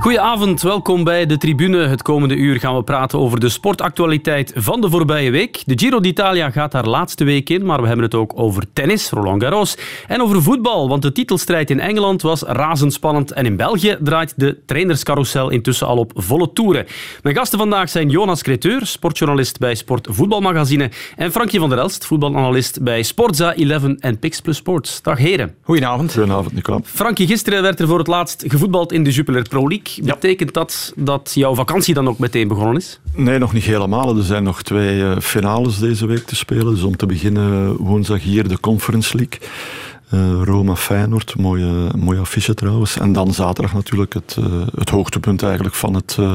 Goedenavond, welkom bij de tribune. Het komende uur gaan we praten over de sportactualiteit van de voorbije week. De Giro d'Italia gaat haar laatste week in, maar we hebben het ook over tennis, Roland Garros, en over voetbal, want de titelstrijd in Engeland was razendspannend en in België draait de trainerscarousel intussen al op volle toeren. Mijn gasten vandaag zijn Jonas Creteur, sportjournalist bij Sport Voetbalmagazine, en Frankie van der Elst, voetbalanalist bij Sportza 11 en Pix Plus Sports. Dag heren. Goedenavond. Goedenavond, Nicola. Frankie, gisteren werd er voor het laatst gevoetbald in de Jupiler Pro League. Betekent dat dat jouw vakantie dan ook meteen begonnen is? Nee, nog niet helemaal. Er zijn nog twee uh, finales deze week te spelen. Dus om te beginnen woensdag hier de Conference League. Uh, Roma-Feyenoord, mooie, mooie affiche trouwens. En dan zaterdag natuurlijk het, uh, het hoogtepunt eigenlijk van het, uh,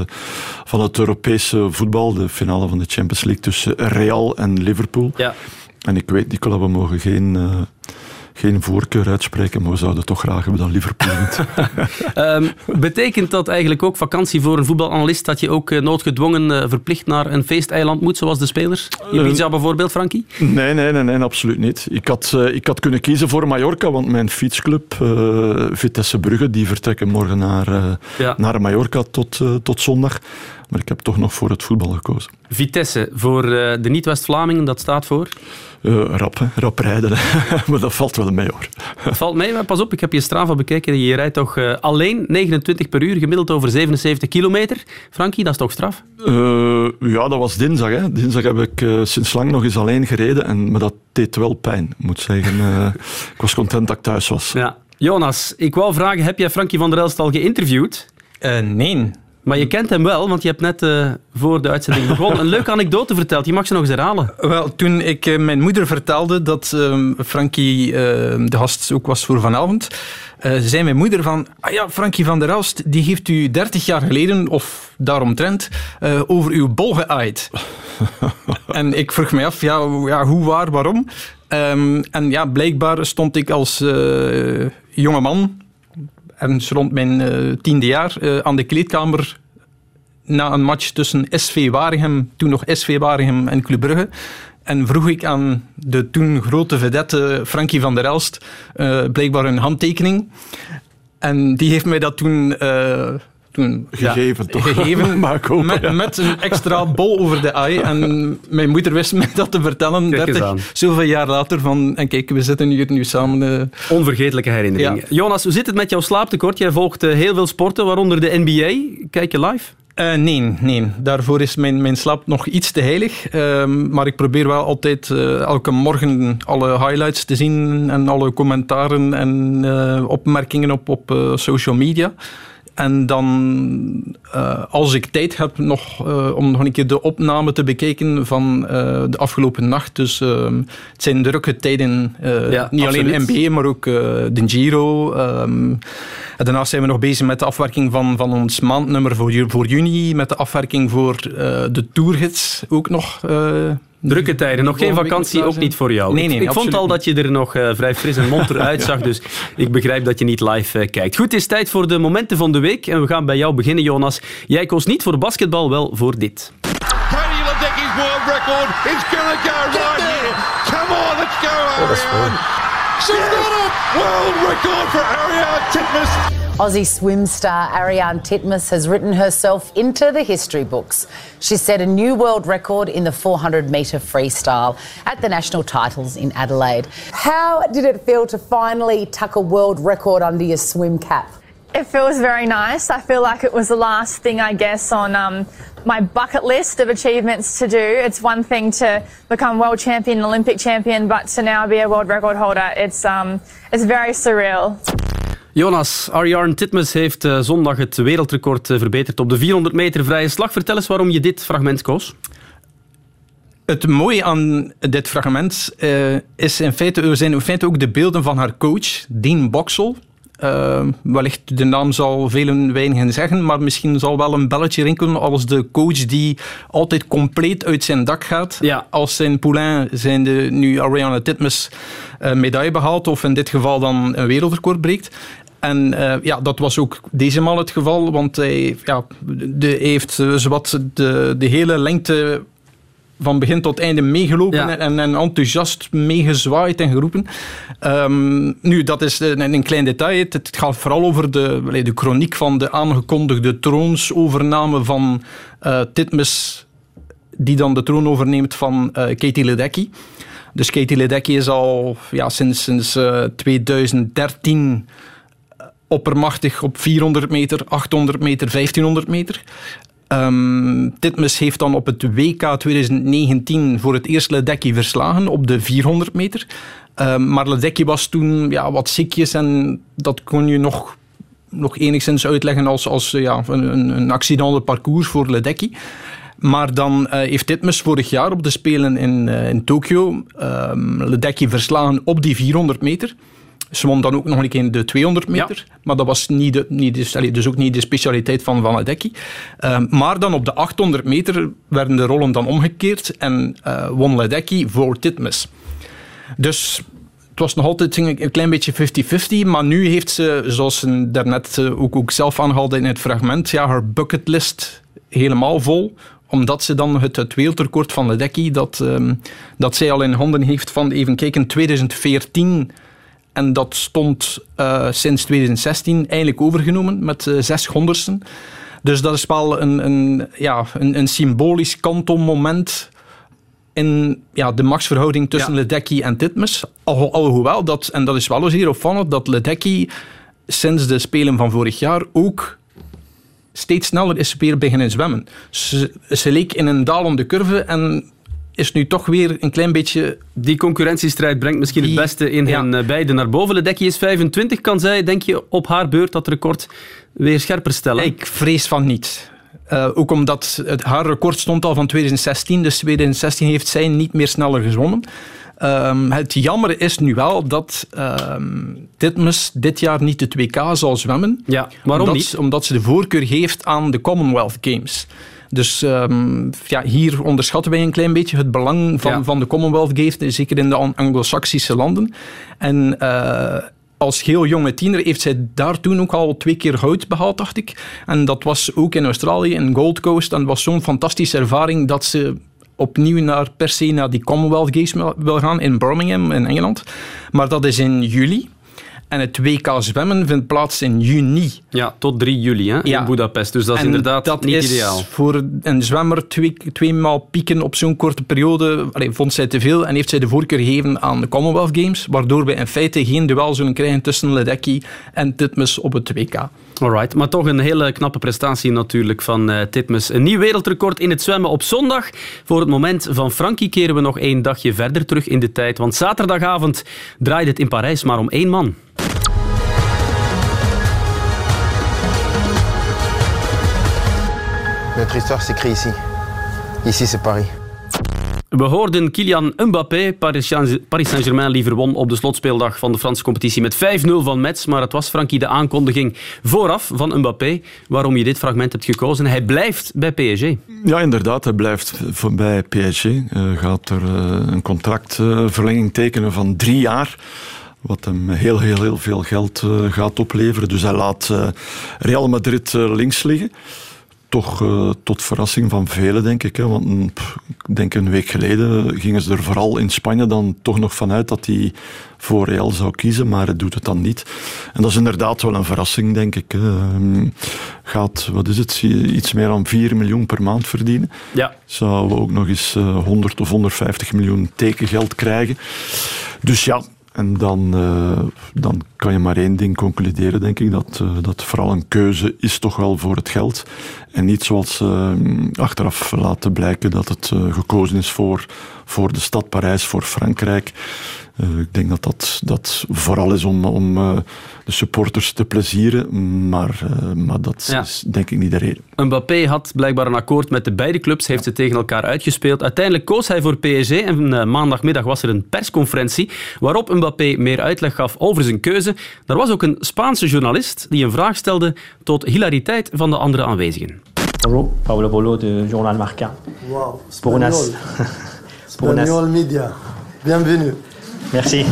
van het Europese voetbal. De finale van de Champions League tussen Real en Liverpool. Ja. En ik weet, Nicola, we mogen geen geen voorkeur uitspreken, maar we zouden toch graag hebben dat Liverpool um, betekent dat eigenlijk ook vakantie voor een voetbalanalist dat je ook uh, noodgedwongen uh, verplicht naar een feesteiland moet, zoals de spelers? Ibiza uh, bijvoorbeeld, Frankie? Nee, nee, nee, nee, absoluut niet. Ik had, uh, ik had kunnen kiezen voor Mallorca, want mijn fietsclub Vitesse Brugge, die vertrekken morgen naar, ja. naar Mallorca tot, tot zondag. Maar ik heb toch nog voor het voetbal gekozen. Vitesse, voor de niet-West-Vlamingen, dat staat voor? Uh, rap, hè? rap rijden. maar dat valt wel mee hoor. Dat valt mee, maar pas op, ik heb je Strava bekeken. Je rijdt toch uh, alleen 29 per uur, gemiddeld over 77 kilometer. Frankie, dat is toch straf? Uh, ja, dat was dinsdag. Hè. Dinsdag heb ik sinds lang nog eens alleen gereden. En, maar dat deed wel pijn, moet zeggen. ik was content dat ik thuis was. Ja. Jonas, ik wou vragen, heb jij Frankie van der Elst al geïnterviewd? nee. Maar je kent hem wel, want je hebt net uh, voor de uitzending begonnen een leuke anekdote verteld. Je mag ze nog eens herhalen. Wel, toen ik uh, mijn moeder vertelde dat uh, Frankie de gast ook was voor vanavond, zei mijn moeder van, ah ja, Frankie van der Elst, die heeft u 30 jaar geleden, of daaromtrent, over uw bol geaaid. en ik vroeg mij af, ja, ja hoe, waar, waarom? Um, en ja, blijkbaar stond ik als jonge man ergens rond mijn uh, tiende jaar uh, aan de kleedkamer na een match tussen SV Waregem, toen nog SV Waregem en Club Brugge. En vroeg ik aan de toen grote vedette Frankie van der Elst uh, blijkbaar een handtekening. En die heeft mij dat toen toen gegeven, ja, toch? Gegeven, met, ja. met, een extra bol over de ei. En mijn moeder wist me dat te vertellen, 30, zoveel jaar later. Van, en kijk, we zitten hier nu samen. Uh... Onvergetelijke herinneringen. Ja. Jonas, hoe zit het met jouw slaaptekort? Jij volgt uh, heel veel sporten, waaronder de NBA. Kijk je live? Uh, nee, nee, daarvoor is mijn, mijn slaap nog iets te heilig. Uh, maar ik probeer wel altijd uh, elke morgen alle highlights te zien en alle commentaren en opmerkingen op, op social media. En dan, uh, als ik tijd heb nog, uh, om nog een keer de opname te bekijken van uh, de afgelopen nacht. Dus het zijn drukke tijden, ja, niet absoluut. alleen NBA, maar ook de Giro. Um, en daarnaast zijn we nog bezig met de afwerking van, van ons maandnummer voor, voor juni. Met de afwerking voor de tourgids ook nog. Drukke tijden, nog geen vakantie, ook niet voor jou. Nee, nee, ik ik vond al dat je er nog uh, vrij fris en monter uitzag, dus ik begrijp dat je niet live uh, kijkt. Goed, het is tijd voor de momenten van de week en we gaan bij jou beginnen, Jonas. Jij koos niet voor basketbal, wel voor dit. Katie Ledecky's world record is gonna go right here. Come on, let's go, Ariane. She's got it! World record for Ariane Titmus. Aussie swim star Ariane Titmus has written herself into the history books. She set a new world record in the 400 metre freestyle at the national titles in Adelaide. How did it feel to finally tuck a world record under your swim cap? It feels very nice. I feel like it was the last thing, I guess, on um, my bucket list of achievements to do. It's one thing to become world champion, Olympic champion, but to now be a world record holder, it's, um, it's very surreal. Jonas, Ariarne Titmus heeft uh, zondag het wereldrecord uh, verbeterd op de 400 meter vrije slag. Vertel eens waarom je dit fragment koos. Het mooie aan dit fragment uh, is in feite, zijn in feite ook de beelden van haar coach, Dean Boxel. Uh, wellicht de naam zal velen weinigen zeggen, maar misschien zal wel een belletje rinkelen als de coach die altijd compleet uit zijn dak gaat. Ja. Als zijn poulain zijn de, nu Ariana Titmus uh, medaille behaalt, of in dit geval dan een wereldrecord breekt. En uh, ja, dat was ook deze maal het geval, want hij, ja, de, heeft zowat de, de hele lengte van begin tot einde meegelopen Ja. en, en enthousiast meegezwaaid en geroepen. Ehm, nu, dat is een, een klein detail. Het, het gaat vooral over de, de chroniek van de aangekondigde troonsovername van eh Titmus, die dan de troon overneemt van eh, Katie Ledecky. Dus Katie Ledecky is al ja, sinds, sinds eh, 2013 oppermachtig op 400 meter, 800 meter, 1500 meter. Ehm Titmus heeft dan op het WK 2019 voor het eerst Ledecky verslagen op de 400 meter. Ehm, maar Ledecky was toen ja, wat ziekjes en dat kon je nog, nog enigszins uitleggen als, als ja, een, een, een accidenteel parcours voor Ledecky. Maar dan eh, heeft Titmus vorig jaar op de Spelen in, eh, in Tokio um, Ledecky verslagen op die 400 meter. Ze won dan ook nog een keer de 200 meter. Maar dat was niet de, niet de, allee, dus ook niet de specialiteit van Van Ledecky. Um, maar dan op de 800 meter werden de rollen dan omgekeerd en uh, won Ledecky voor Titmus. Dus het was nog altijd een klein beetje 50-50, maar nu heeft ze, zoals ze daarnet ook, ook zelf aanhaalde in het fragment, ja, haar bucketlist helemaal vol omdat ze dan het, het wereldrecord van Ledecky, dat, um, dat zij al in handen heeft van, even kijken, 2014... En dat stond uh, sinds 2016 eigenlijk overgenomen met uh, zes honderdsten. Dus dat is wel een, een, ja, een, een symbolisch kantelmoment in ja, de machtsverhouding tussen ja. Ledecky en Titmus. Al, alhoewel, dat, en dat is wel eens hier opvallend, dat Ledecky sinds de Spelen van vorig jaar ook steeds sneller is weer beginnen zwemmen. Ze, ze leek in een dalende curve en is nu toch weer een klein beetje... Die concurrentiestrijd brengt misschien die, het beste in ja. hen beiden naar boven. Ledecky is 25. Kan zij, denk je, op haar beurt dat record weer scherper stellen? Ik vrees van niet. Uh, ook omdat het, haar record stond al van 2016. Dus 2016 heeft zij niet meer sneller gezwommen. Um, het jammer is nu wel dat um, Titmus dit jaar niet de 2K zal zwemmen. Ja, waarom omdat, niet? Omdat ze de voorkeur geeft aan de Commonwealth Games. Dus um, ja, hier onderschatten wij een klein beetje het belang van, ja. van de Commonwealth Games, zeker in de Anglo-Saxische landen. En uh, als heel jonge tiener heeft zij daar toen ook al twee keer goud behaald, dacht ik. En dat was ook in Australië, in Gold Coast. En dat was zo'n fantastische ervaring dat ze opnieuw naar, per se naar die Commonwealth Games wil gaan in Birmingham in Engeland. Maar dat is in juli. En het WK zwemmen vindt plaats in juni. Ja, tot 3 juli hè, ja. in Budapest. Dus dat is en inderdaad dat niet is ideaal. Voor een zwemmer twee, tweemaal pieken op zo'n korte periode allee, vond zij te veel en heeft zij de voorkeur gegeven aan de Commonwealth Games, waardoor we in feite geen duel zullen krijgen tussen Ledecky en Titmus op het WK. Alright, maar toch een hele knappe prestatie natuurlijk van uh, Titmus. Een nieuw wereldrecord in het zwemmen op zondag. Voor het moment van Frankie keren we nog één dagje verder terug in de tijd, want zaterdagavond draaide het in Parijs maar om één man. Notre histoire s'écrit ici. Ici, c'est Paris. We hoorden Kylian Mbappé. Paris Saint-Germain liever won op de slotspeeldag van de Franse competitie met 5-0 van Metz. Maar het was, Frankie, de aankondiging vooraf van Mbappé waarom je dit fragment hebt gekozen. Hij blijft bij PSG. Ja, inderdaad. Hij blijft bij PSG. Uh, gaat er uh, een contractverlenging tekenen van drie jaar. Wat hem heel, heel, heel veel geld uh, gaat opleveren. Dus hij laat Real Madrid links liggen toch uh, tot verrassing van velen, denk ik. Hè. Want pff, ik denk een week geleden gingen ze er vooral in Spanje dan toch nog vanuit dat hij voor Real zou kiezen, maar hij doet het dan niet. En dat is inderdaad wel een verrassing, denk ik. Um, gaat, wat is het, iets meer dan 4 miljoen per maand verdienen. Ja. Zou ook nog eens uh, 100 of 150 miljoen tekengeld krijgen. Dus ja, en dan, uh, dan kan je maar één ding concluderen, denk ik. Dat, uh, dat vooral een keuze is toch wel voor het geld. En niet zoals uh, achteraf laten blijken dat het gekozen is voor, voor de stad Parijs, voor Frankrijk. Ik denk dat dat, dat vooral is om, om de supporters te plezieren. Maar, maar dat ja. is denk ik niet de reden. Mbappé had blijkbaar een akkoord met de beide clubs, heeft ze tegen elkaar uitgespeeld. Uiteindelijk koos hij voor PSG en maandagmiddag was er een persconferentie waarop Mbappé meer uitleg gaf over zijn keuze. Er was ook een Spaanse journalist die een vraag stelde tot hilariteit van de andere aanwezigen. Bonjour, Pablo Polo de Journal Marca. Wow, Pour Espagnol. Espagnol Media. Bienvenue. Merci.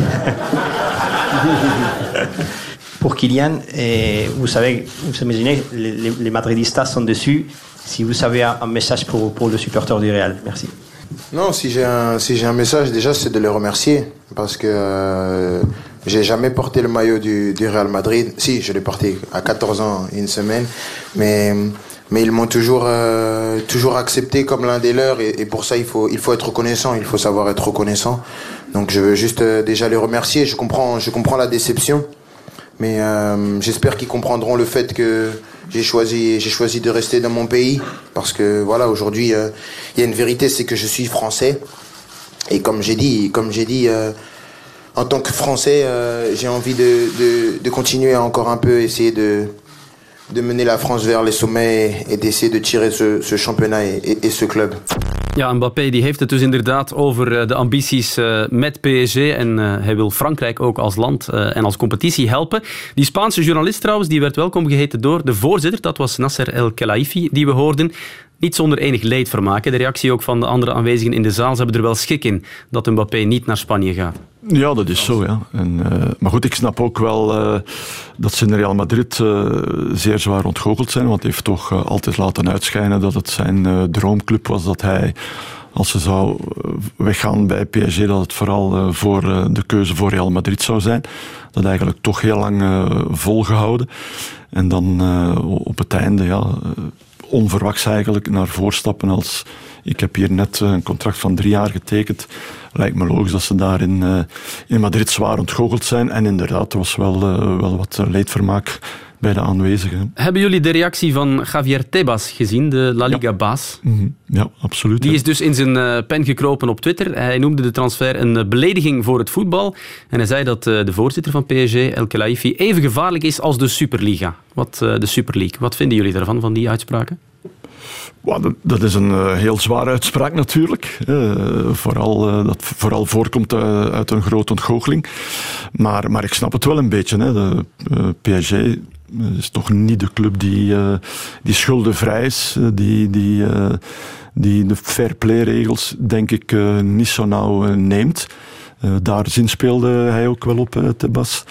Pour Kylian, eh, vous savez, vous imaginez, les, les, madridistas sont dessus. Si vous avez un message pour, pour le supporter du Real, merci. Non, si j'ai un, si j'ai un message, déjà, c'est de les remercier. Parce que euh, j'ai jamais porté le maillot du, du, Real Madrid. Si, je l'ai porté à 14 ans, une semaine. Mais, mais ils m'ont toujours, euh, toujours accepté comme l'un des leurs. Et, et, pour ça, il faut, il faut être reconnaissant. Il faut savoir être reconnaissant. Donc, je veux juste euh, déjà les remercier. Je comprends, je comprends la déception. Mais euh, j'espère qu'ils comprendront le fait que j'ai choisi, j'ai choisi de rester dans mon pays parce que voilà, aujourd'hui, il euh, y a une vérité, c'est que je suis français. Et comme j'ai dit, comme j'ai dit, en tant que Français, j'ai envie de, de, continuer encore un peu essayer de, de mener la France vers les sommets et d'essayer de tirer ce, championnat et, ce club. Ja, Mbappé die heeft het dus inderdaad over de ambities uh, met PSG en uh, hij wil Frankrijk ook als land en als competitie helpen. Die Spaanse journalist trouwens, die werd welkom geheten door de voorzitter, dat was Nasser El Khelaifi, die we hoorden. Niet zonder enig leedvermaak. De reactie ook van de andere aanwezigen in de zaal. Ze hebben er wel schik in dat Mbappé niet naar Spanje gaat. Ja, dat is zo. Ja. En, uh, maar goed, ik snap ook wel uh, dat ze in Real Madrid uh, zeer zwaar ontgoocheld zijn. Want hij heeft toch altijd laten uitschijnen dat het zijn droomclub was. Dat hij, als ze zou weggaan bij PSG, dat het vooral voor de keuze voor Real Madrid zou zijn. Dat eigenlijk toch heel lang volgehouden. En dan op het einde, ja onverwachts eigenlijk naar voorstappen als ik heb hier net een contract van drie jaar getekend. Lijkt me logisch dat ze daar in, uh, in Madrid zwaar ontgoocheld zijn. En inderdaad, er was wel, uh, wel wat leedvermaak bij de aanwezigen. Hebben jullie de reactie van Javier Tebas gezien, de La Liga-baas? Ja. Mm -hmm. ja, absoluut. Die ja. is dus in zijn pen gekropen op Twitter. Hij noemde de transfer een belediging voor het voetbal. En hij zei dat de voorzitter van PSG, El Khelaifi, even gevaarlijk is als de Superliga. Wat, de Super League. Wat vinden jullie daarvan, van die uitspraken? Dat, is een uh, heel zware uitspraak natuurlijk. Uh, vooral, uh, dat vooral voorkomt uit een grote ontgoocheling. Maar, maar ik snap het wel een beetje. Hè. De, PSG is toch niet de club die, die schuldenvrij is. die, die, die de fair play regels denk ik niet zo nauw neemt. Uh, daar zinspeelde hij ook wel op, uh, Tebas.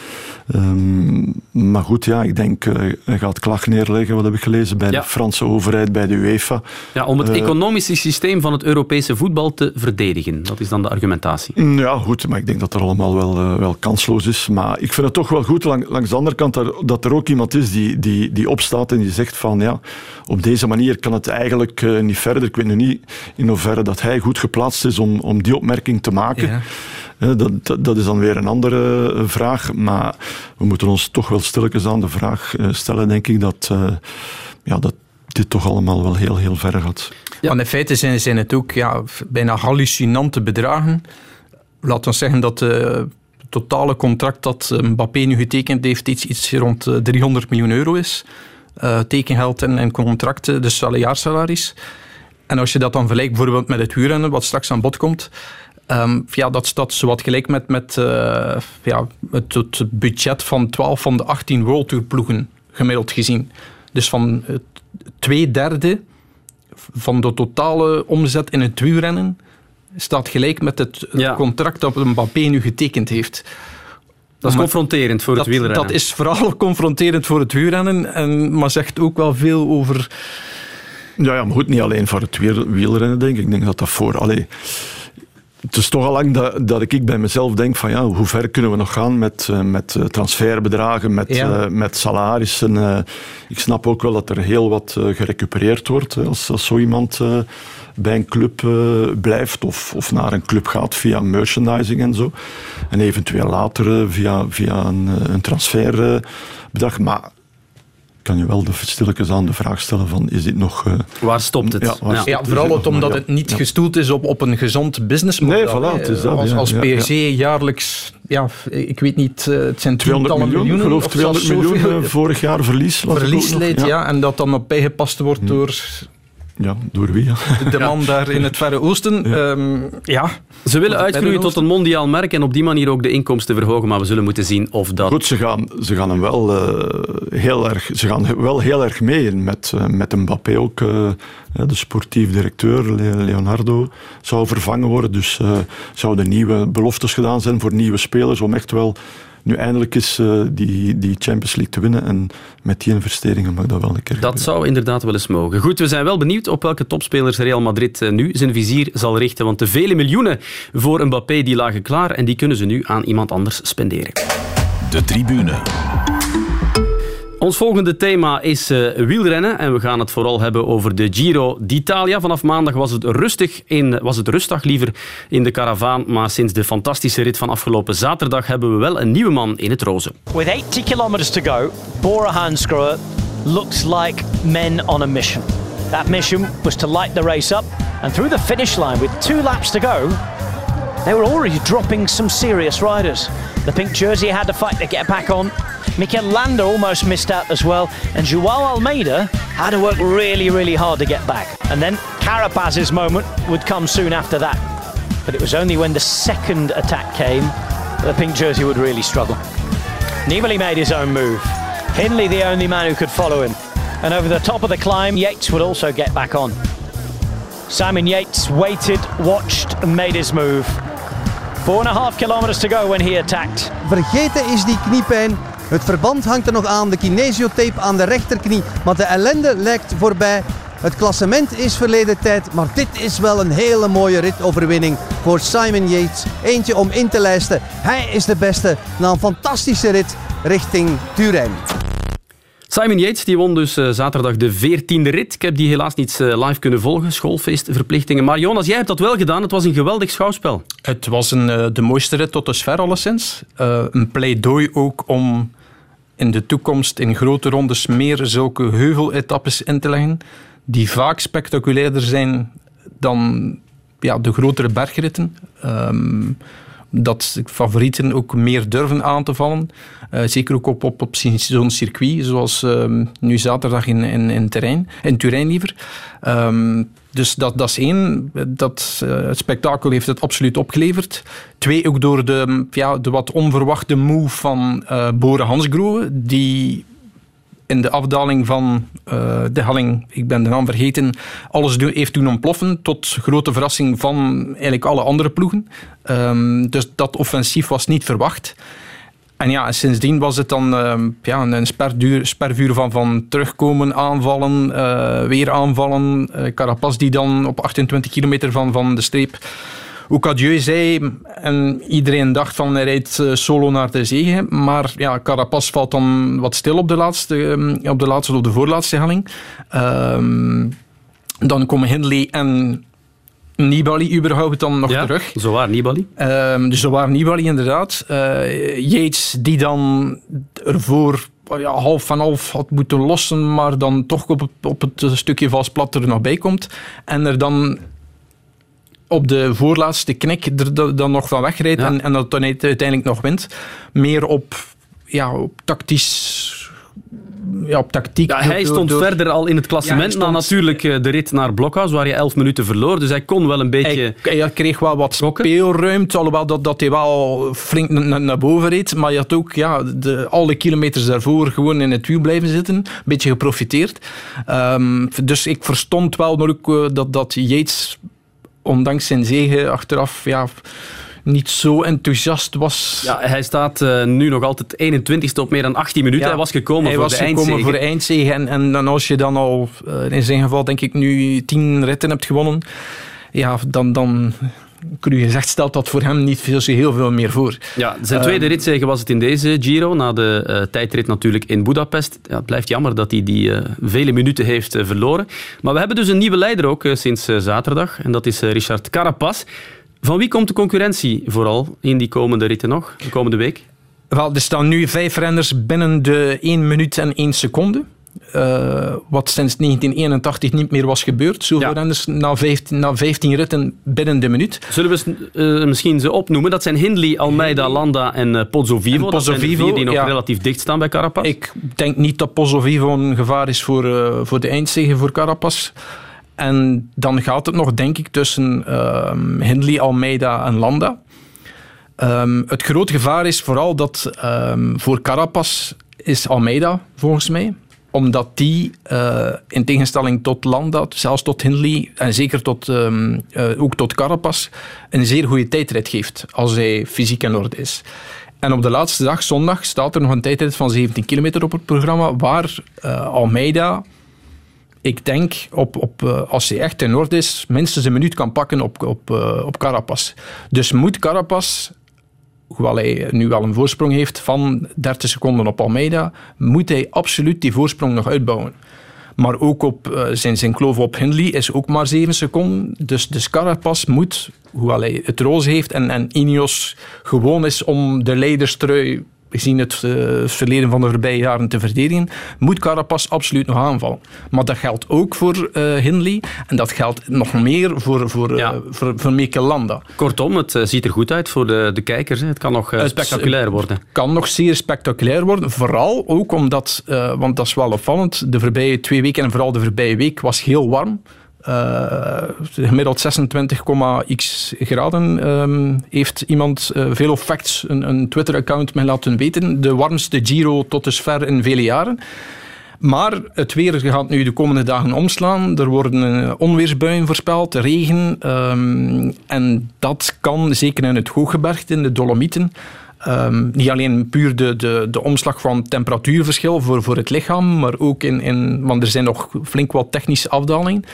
Um, maar goed, ja, ik denk, uh, hij gaat klacht neerleggen, wat heb ik gelezen, bij ja. de Franse overheid, bij de UEFA. Ja, om het economische systeem van het Europese voetbal te verdedigen. Dat is dan de argumentatie. Ja, goed, maar ik denk dat dat allemaal wel, wel kansloos is. Maar ik vind het toch wel goed, lang, langs de andere kant, dat er ook iemand is die, die, die opstaat en die zegt van, ja, op deze manier kan het eigenlijk niet verder. Ik weet nu niet in hoeverre dat hij goed geplaatst is om, om die opmerking te maken. Ja. Dat, dat, dat, is dan weer een andere vraag. Maar we moeten ons toch wel stilletjes aan de vraag stellen, denk ik, dat, uh, ja, dat dit toch allemaal wel heel, heel ver gaat. Ja. Want in feite zijn, zijn het ook ja, bijna hallucinante bedragen. Laten we zeggen dat het totale contract dat Mbappé nu getekend heeft iets, iets rond 300 miljoen euro is. Uh, tekengeld en, en contracten, dus jaarsalaris. En als je dat dan vergelijkt bijvoorbeeld met het huurrennen, wat straks aan bod komt, Um, ja, dat staat zowat gelijk met, met uh, ja, het, het, budget van 12 van de 18 World Tour ploegen, gemiddeld gezien. Dus van uh, twee derde van de totale omzet in het wielrennen staat gelijk met het ja. contract dat Mbappé nu getekend heeft. Dat is maar confronterend voor dat, het wielrennen. Dat is vooral confronterend voor het wielrennen, en, maar zegt ook wel veel over... Ja, ja, maar goed, niet alleen voor het wielrennen, denk ik. Ik denk dat dat voor... Allee, het is toch al lang dat, dat ik bij mezelf denk van ja, hoe ver kunnen we nog gaan met, uh, met transferbedragen, met, ja. uh, met salarissen. Uh, ik snap ook wel dat er heel wat gerecupereerd wordt als, als zo iemand bij een club blijft of, of naar een club gaat via merchandising en zo. En eventueel later via, via een, een transferbedrag. Maar kan je wel de stilletjes aan de vraag stellen van is dit nog... Uh, waar stopt het? Ja, waar ja. Stopt ja vooral het, omdat het niet gestoeld is op, op een gezond businessmodel. Nee, voilà, het is dat. Als, als PSG jaarlijks, ja, ik weet niet, het zijn 200 miljoen, miljoenen. geloof 200 miljoen vorig jaar verlies. Verlies leidt, ja. ja. En dat dan op bijgepast wordt hmm. door... Ja, door wie? Ja. De man ja. daar in het Verre Oosten. Ja. Um, ja. Ze willen uitgroeien tot een mondiaal merk en op die manier ook de inkomsten verhogen, maar we zullen moeten zien of dat... Goed, ze gaan, ze gaan hem wel, uh, heel, erg, ze gaan wel heel erg mee met, uh, met Mbappé ook. Uh, de sportief directeur, Leonardo, zou vervangen worden. Dus zouden nieuwe beloftes gedaan zijn voor nieuwe spelers om echt wel nu eindelijk is uh, die, die Champions League te winnen. En met die investeringen mag dat wel een keer Dat zou inderdaad wel eens mogen. Goed, we zijn wel benieuwd op welke topspelers Real Madrid nu zijn vizier zal richten. Want de vele miljoenen voor Mbappé die lagen klaar en die kunnen ze nu aan iemand anders spenderen. De tribune. Ons volgende thema is uh, wielrennen en we gaan het vooral hebben over de Giro d'Italia. Vanaf maandag was het, rustig in, was het rustig liever in de karavaan, maar sinds de fantastische rit van afgelopen zaterdag hebben we wel een nieuwe man in het roze. With 80 kilometers to go, Bora Hansgrohe looks like men on a mission. That mission was to light the race up and through the finish line with two laps to go, they were already dropping some serious riders. The pink jersey had to fight to get back on. Mikel Landa almost missed out as well. And Joao Almeida had to work really, really hard to get back. And then Carapaz's moment would come soon after that. But it was only when the second attack came that the pink jersey would really struggle. Nibali made his own move. Hindley the only man who could follow him. And over the top of the climb, Yates would also get back on. Simon Yates waited, watched, and made his move. Four and a half kilometers to go when he attacked. Vergeten is die kniepijn. Het verband hangt er nog aan, de kinesiotape aan de rechterknie. Maar de ellende lijkt voorbij. Het klassement is verleden tijd, maar dit is wel een hele mooie ritoverwinning voor Simon Yates. Eentje om in te lijsten. Hij is de beste na een fantastische rit richting Turijn. Simon Yates die won dus uh, zaterdag de 14e rit. Ik heb die helaas niet uh, live kunnen volgen, schoolfeestverplichtingen. Maar Jonas, jij hebt dat wel gedaan. Het was een geweldig schouwspel. Het was een, uh, de mooiste rit tot dusver alleszins. een pleidooi ook om in de toekomst in grote rondes meer zulke heuveletappes in te leggen, die vaak spectaculairder zijn dan ja, de grotere bergritten. Um, dat favorieten ook meer durven aan te vallen. Uh, zeker ook op, op, op zo'n circuit, zoals um, nu zaterdag in, in, in, terrein, in Turijn liever. Um, dus dat, dat is één. Dat, uh, het spektakel heeft het absoluut opgeleverd. Twee, ook door de, ja, de wat onverwachte move van uh, Bore Hansgrohe, die in de afdaling van uh, de helling, ik ben de naam vergeten, alles heeft doen ontploffen tot grote verrassing van eigenlijk alle andere ploegen. Um, dus dat offensief was niet verwacht. En ja, sindsdien was het dan uh, ja, een spervuur, spervuur van, van terugkomen, aanvallen, uh, weer aanvallen. Uh, Carapaz die dan op 28 kilometer van, van de streep ook adieu zei en iedereen dacht van hij rijdt eh, solo naar de zege. Maar ja, Carapaz valt dan wat stil op de laatste, ehm, op de, laatste of de voorlaatste helling. Um, dan komen Hindley en Nibali überhaupt dan nog ja, terug. Zo waar Nibali. Um, dus zo waar Nibali inderdaad. Uh, Yates die dan ervoor ja, half van half had moeten lossen, maar dan toch op, op het stukje vals plat er nog bij komt. En er dan op de voorlaatste knik er dan nog van wegrijdt en, en dat dan uiteindelijk nog wint. Meer op, ja, op tactisch ja, op tactiek. Ja, hij stond verder al in het klassement ja, stond... na natuurlijk eh, de rit naar Blokhuis, waar je 11 minuten verloor. Dus hij kon wel een beetje... Hij, hij kreeg wel wat speelruimte, alhoewel dat, dat hij wel flink naar, naar boven reed. Maar je had ook ja, de, alle kilometers daarvoor gewoon in het wiel blijven zitten. Een beetje geprofiteerd. Um, dus ik verstond wel ook, uh, dat, dat Yates ondanks zijn zegen achteraf ja, niet zo enthousiast was. Ja, hij staat uh, nu nog altijd 21ste op meer dan 18 minuten. Ja, hij was gekomen hij voor was de gekomen eindzege. voor de eindzege. En, en dan als je dan al, uh, in zijn geval denk ik nu 10 ritten hebt gewonnen, ja, dan... dan kun je gezegd stelt dat voor hem niet veel, heel veel meer voor. Ja, zijn tweede uh, ritzege was het in deze Giro, na de uh, tijdrit natuurlijk in Budapest. Ja, het blijft jammer dat hij die uh, vele minuten heeft verloren. Maar we hebben dus een nieuwe leider ook sinds zaterdag, en dat is Richard Carapaz. Van wie komt de concurrentie vooral in die komende ritten nog, de komende week? Wel, er staan nu vijf renners binnen de 1 minuut en 1 seconde. Uh, wat sinds 1981 niet meer was gebeurd. Zoveel ja. renners na 15, na 15 ritten binnen de minuut. Zullen we uh, misschien ze opnoemen? Dat zijn Hindley, Almeida, Landa en uh, Pozzo Vivo. En Pozzo Vivo die nog ja. relatief dicht staan bij Carapaz. Ik denk niet dat Pozzo Vivo een gevaar is voor, voor de eindzege voor Carapaz. En dan gaat het nog, denk ik, tussen um, Hindley, Almeida en Landa. Um, het grote gevaar is vooral dat um, voor Carapaz is Almeida, volgens mij omdat die, uh, in tegenstelling tot Landa, zelfs tot Hindley en zeker tot, um, uh, ook tot Carapaz, een zeer goede tijdrit geeft als hij fysiek in orde is. En op de laatste dag, zondag, staat er nog een tijdrit van 17 kilometer op het programma, waar uh, Almeida, ik denk, op, op, als hij echt in orde is, minstens een minuut kan pakken op, op, op Carapaz. Dus moet Carapaz, hoewel hij nu wel een voorsprong heeft van 30 seconden op Almeida, moet hij absoluut die voorsprong nog uitbouwen. Maar ook op uh, zijn, zijn kloof op Hindley is ook maar 7 seconden. Dus de Carapaz moet, hoewel hij het roze heeft en, en Ineos gewoon is om de leiderstrui gezien het uh, verleden van de voorbije jaren te verdedigen, moet Carapaz absoluut nog aanvallen. Maar dat geldt ook voor uh, Hindley en dat geldt nog meer voor, voor, ja. uh, voor. Kortom, het ziet er goed uit voor de, de kijkers. Hè. Het kan nog spectaculair worden. Het kan nog zeer spectaculair worden. Vooral ook omdat, want dat is wel opvallend, de voorbije twee weken en vooral de voorbije week was heel warm. Uh, gemiddeld 26,x graden um, heeft iemand, uh, Velo Facts, een, een Twitter-account, mij laten weten. De warmste Giro tot dusver in vele jaren. Maar het weer gaat nu de komende dagen omslaan. Er worden onweersbuien voorspeld, regen. Um, en dat kan, zeker in het hooggebergte, in de Dolomieten, Um, niet alleen puur de, de, de omslag van temperatuurverschil voor, voor het lichaam, maar ook in, in, want er zijn nog flink wat technische afdalingen.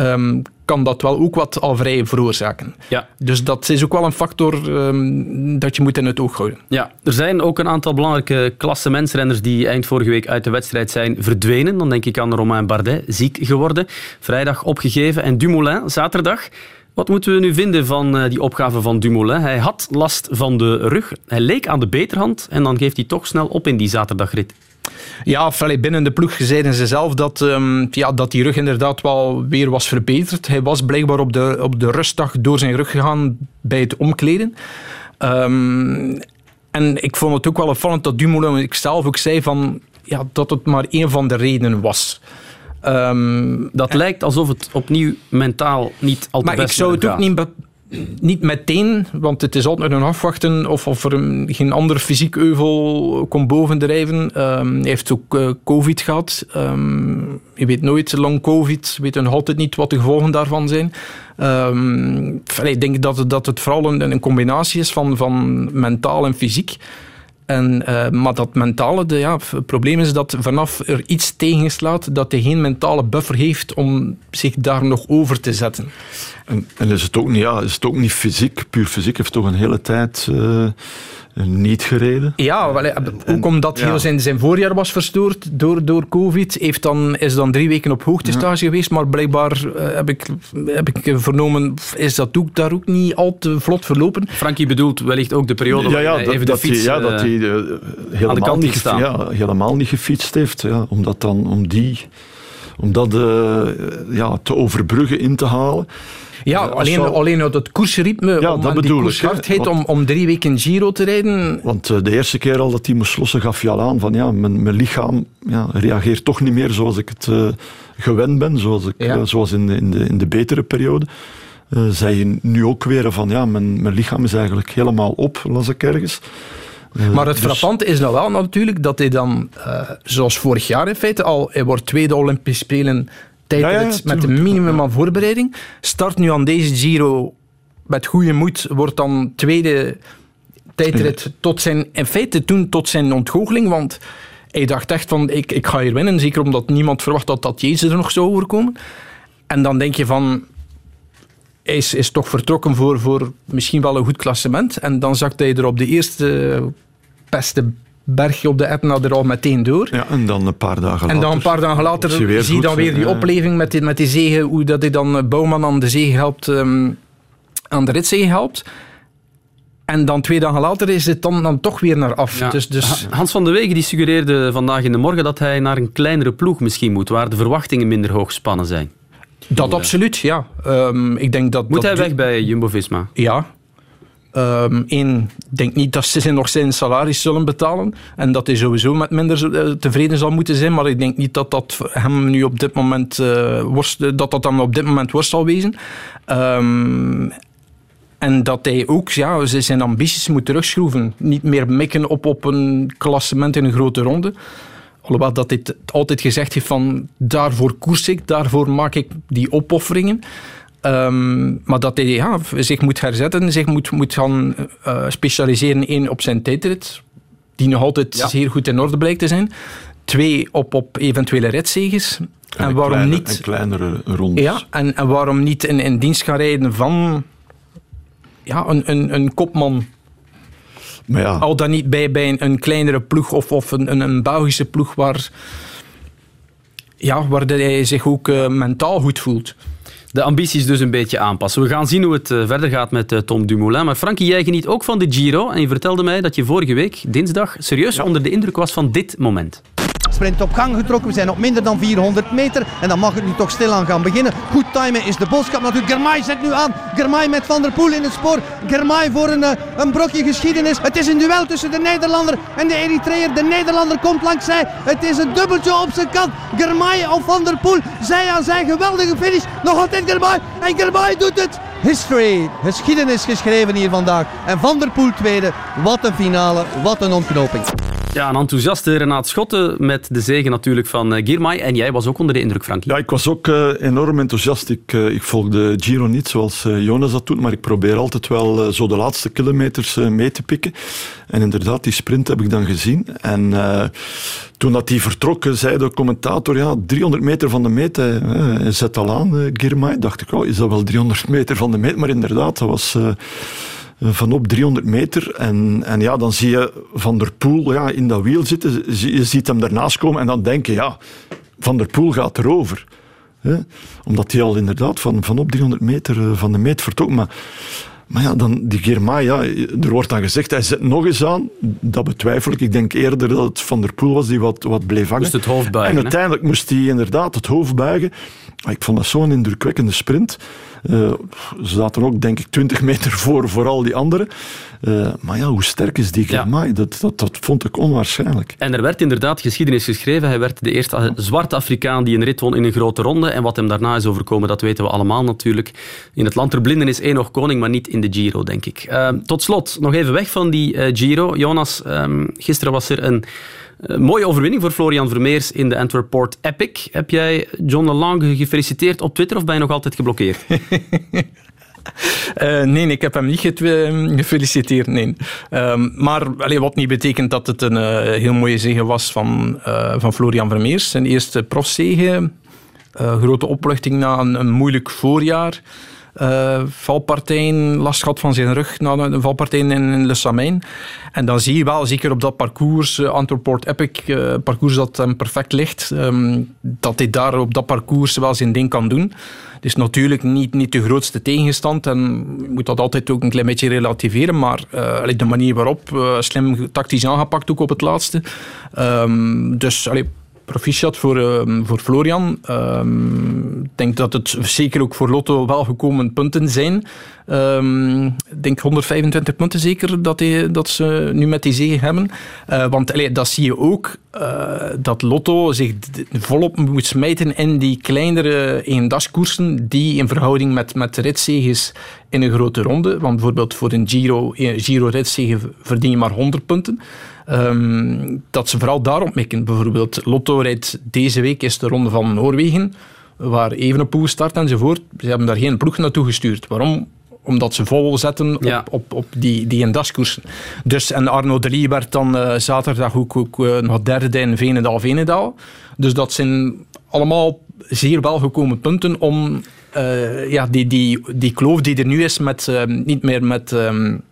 Um, kan dat wel ook wat alvrij veroorzaken. Ja. Dus dat is ook wel een factor um, dat je moet in het oog houden. Ja, er zijn ook een aantal belangrijke klassementsrenners die eind vorige week uit de wedstrijd zijn verdwenen. Dan denk ik aan Romain Bardet, ziek geworden. Vrijdag opgegeven. En Dumoulin, zaterdag. Wat moeten we nu vinden van uh, die opgave van Dumoulin? Hij had last van de rug. Hij leek aan de beterhand en dan geeft hij toch snel op in die zaterdagrit. Ja, binnen de ploeg zeiden ze zelf dat, um, ja, dat die rug inderdaad wel weer was verbeterd. Hij was blijkbaar op de, op de rustdag door zijn rug gegaan bij het omkleden. Um, en ik vond het ook wel opvallend dat Dumoulin ik zelf ook zei van, ja, dat het maar één van de redenen was. Um, dat en, lijkt alsof het opnieuw mentaal niet al te Maar ik zou het ook niet niet meteen, want het is altijd nog afwachten of, of er een, geen ander fysiek euvel komt bovendrijven. Um, hij heeft ook uh, COVID gehad. Um, je weet nooit, long COVID, we weten nog altijd niet wat de gevolgen daarvan zijn. Um, ik denk dat, dat het vooral een, een combinatie is van, van mentaal en fysiek. En, uh, maar dat mentale, ja, het probleem is dat vanaf er iets tegenslaat, dat hij geen mentale buffer heeft om zich daar nog over te zetten. En, en is, het ook niet, ja, is het ook niet fysiek, puur fysiek, heeft toch een hele tijd uh, niet gereden? Ja, wel, ook omdat ja. heel zijn, zijn voorjaar was verstoord door, door COVID, heeft dan, is dan drie weken op hoogtestage ja. geweest, maar blijkbaar uh, heb, ik, heb ik vernomen, is dat ook daar ook niet al te vlot verlopen. Frankie bedoelt wellicht ook de periode ja, ja, waar hij even dat, de fiets hij, ja, dat hij uh, helemaal, niet, gestaan. Ja, helemaal niet gefietst heeft, ja, omdat dan om die om dat uh, ja, te overbruggen, in te halen. Ja, alleen, al... alleen uit het koersritme, ja, om dat die koershardheid, om, om drie weken Giro te rijden. Want uh, de eerste keer al dat hij moest lossen, gaf je al aan van ja, mijn, mijn lichaam ja, reageert toch niet meer zoals ik het uh, gewend ben, zoals, ik, ja. uh, zoals in, de, in, de, in de betere periode. zei je nu ook weer van ja, mijn, mijn lichaam is eigenlijk helemaal op, las ik ergens. Maar het dus... frappante is nou wel natuurlijk dat hij dan, zoals vorig jaar in feite al, hij wordt tweede Olympische Spelen tijdrit met een minimum aan voorbereiding. Start nu aan deze Giro met goede moed, wordt dan tweede tijdrit tot zijn, in feite toen tot zijn ontgoocheling, want hij dacht echt van ik, ik ga hier winnen, zeker omdat niemand verwacht dat dat Jezus er nog zou overkomen. En dan denk je van hij is, is toch vertrokken voor, voor misschien wel een goed klassement en dan zakt hij er op de eerste beste bergje op de Etna er al meteen door. Ja, en dan een paar dagen later. En dan een paar dagen later zie je, zie dan weer die opleving met die, met die zegen, hoe dat hij dan Bouwman aan de zege helpt, um, aan de ritzege helpt. En dan twee dagen later is het dan, dan toch weer naar af. Ja. Dus, dus... Hans van de Wegen die suggereerde vandaag in de morgen dat hij naar een kleinere ploeg misschien moet, waar de verwachtingen minder hoog gespannen zijn. Dat absoluut, ja. Um, ik denk dat, moet dat hij weg bij Jumbo-Visma? Ja, Eén, um, ik denk niet dat ze nog zijn salaris zullen betalen en dat hij sowieso met minder tevreden zal moeten zijn, maar ik denk niet dat dat hem nu op dit moment uh, worst, dat dat dan op dit moment worst zal wezen. Um, en dat hij ook ja, zijn ambities moet terugschroeven. Niet meer mikken op, op een klassement in een grote ronde. Alhoewel dat hij altijd gezegd heeft van daarvoor koers ik, daarvoor maak ik die opofferingen. Ehm, maar dat hij ja, zich moet herzetten, zich moet, moet gaan uh, specialiseren. één, op zijn tijdrit, die nog altijd zeer goed in orde blijkt te zijn. Twee, op, op eventuele ritzeges. En, waarom niet... En kleinere rondes. Ja, en, en waarom niet in, in dienst gaan rijden van ja, een, een, een kopman maar ja. Al dan niet bij, bij een, kleinere ploeg of, of een, een, een Belgische ploeg waar, ja, waar hij zich ook uh, mentaal goed voelt. De ambities dus een beetje aanpassen. We gaan zien hoe het uh, verder gaat met uh, Tom Dumoulin. Maar Frankie, jij geniet ook van de Giro. En je vertelde mij dat je vorige week, dinsdag, serieus onder de indruk was van dit moment sprint op gang getrokken. We zijn op minder dan 400 meter. En dan mag het nu toch stilaan gaan beginnen. Goed timen is de boodschap natuurlijk. Germay zet nu aan. Germay met Van der Poel in het spoor. Germay voor een, eh, een brokje geschiedenis. Het is een duel tussen de Nederlander en de Eritreër. De Nederlander komt langs zij. Het is een dubbeltje op zijn kant. Germay of Van der Poel. Zij aan zijn geweldige finish. Nog altijd Germay. En Germay doet het. History. Geschiedenis geschreven hier vandaag. En Van der Poel tweede. Wat een finale. Wat een ontknoping. Ja, een enthousiaste Renaat Schotten met de zegen natuurlijk van uh, Girmay. En jij was ook onder de indruk, Frankie. Ja, ik was ook uh, enorm enthousiast. Ik, uh, ik volg de Giro niet zoals Jonas dat doet, maar ik probeer altijd wel zo de laatste kilometers mee te pikken. En inderdaad, die sprint heb ik dan gezien. En toen dat die vertrok, zei de commentator, ja, 300 meter van de meet, hij, zet al aan, Girmay. Dacht ik, oh, is dat wel 300 meter van de meet? Maar inderdaad, dat was eh, van op 300 meter. En, en ja, dan zie je Van der Poel ja, in dat wiel zitten. Je ziet hem daarnaast komen en dan denk je, ja, Van der Poel gaat erover. Hè? Omdat hij al inderdaad van, van op 300 meter eh, van de meet vertrok. Maar, maar ja, dan die Germa, ja, er wordt dan gezegd, hij zet nog eens aan. Dat betwijfel ik. Ik denk eerder dat het Van der Poel was die wat, wat bleef hangen. Moest het hoofd buigen. En uiteindelijk moest hij inderdaad het hoofd buigen. Ik vond dat zo'n indrukwekkende sprint. Uh, ze zaten ook, denk ik, 20 meter voor, voor al die anderen. Uh, maar ja, hoe sterk is die Germay? Dat, dat, dat vond ik onwaarschijnlijk. En er werd inderdaad geschiedenis geschreven. Hij werd de eerste zwarte Afrikaan die een rit won in een grote ronde. En wat hem daarna is overkomen, dat weten we allemaal natuurlijk. In het land der blinden is één nog koning, maar niet in de Giro, denk ik. Uh, tot slot, nog even weg van die Giro. Jonas, um, gisteren was er een uh, mooie overwinning voor Florian Vermeers in de Antwerp Port Epic. Heb jij John Lange gefeliciteerd op Twitter of ben je nog altijd geblokkeerd? Uh, nee, ik heb hem niet ehm, gefeliciteerd. Nee. Um, maar wat niet betekent dat het een uh, heel mooie zege was van, van Florian Vermeers. Zijn eerste profzege. grote opluchting na een moeilijk voorjaar uh, valpartijen, last gehad van zijn rug na de valpartijen in Samijn. En dan zie je wel, zeker op dat parcours, uh, Epic, uh, parcours dat hem perfect ligt, um, dat hij daar op dat parcours wel zijn ding kan doen. Het is natuurlijk niet, niet de grootste tegenstand en je moet dat altijd ook een klein beetje relativeren, maar de manier waarop, slim tactisch aangepakt ook op het laatste. Um, dus allee, proficiat voor, uh, voor Florian. Ehm, ik denk dat het zeker ook voor Lotto wel gekomen punten zijn. Um, ik denk 125 punten zeker dat, die, dat ze nu met die zege hebben. Uh, want allee, dat zie je ook, uh, dat Lotto zich volop moet smijten in die kleinere eendagskoersen die in verhouding met, met ritzeges in een grote ronde, want bijvoorbeeld voor een Giro, Giro ritzege verdien je maar 100 punten. Um, dat ze vooral daarop mikken. Bijvoorbeeld, Lotto rijdt deze week is de ronde van Noorwegen, waar Evenepoel start enzovoort. Ze hebben daar geen ploeg naartoe gestuurd. Waarom? Omdat ze vol zetten op, ja. op, op die, die endaskoersen. Dus, en Arno Delis werd dan uh, zaterdag ook, ook uh, nog derde in Venendaal-Venendaal. Dus dat zijn allemaal zeer welgekomen punten om uh, ja, die, die, die kloof die er nu is, met, niet meer met... Um,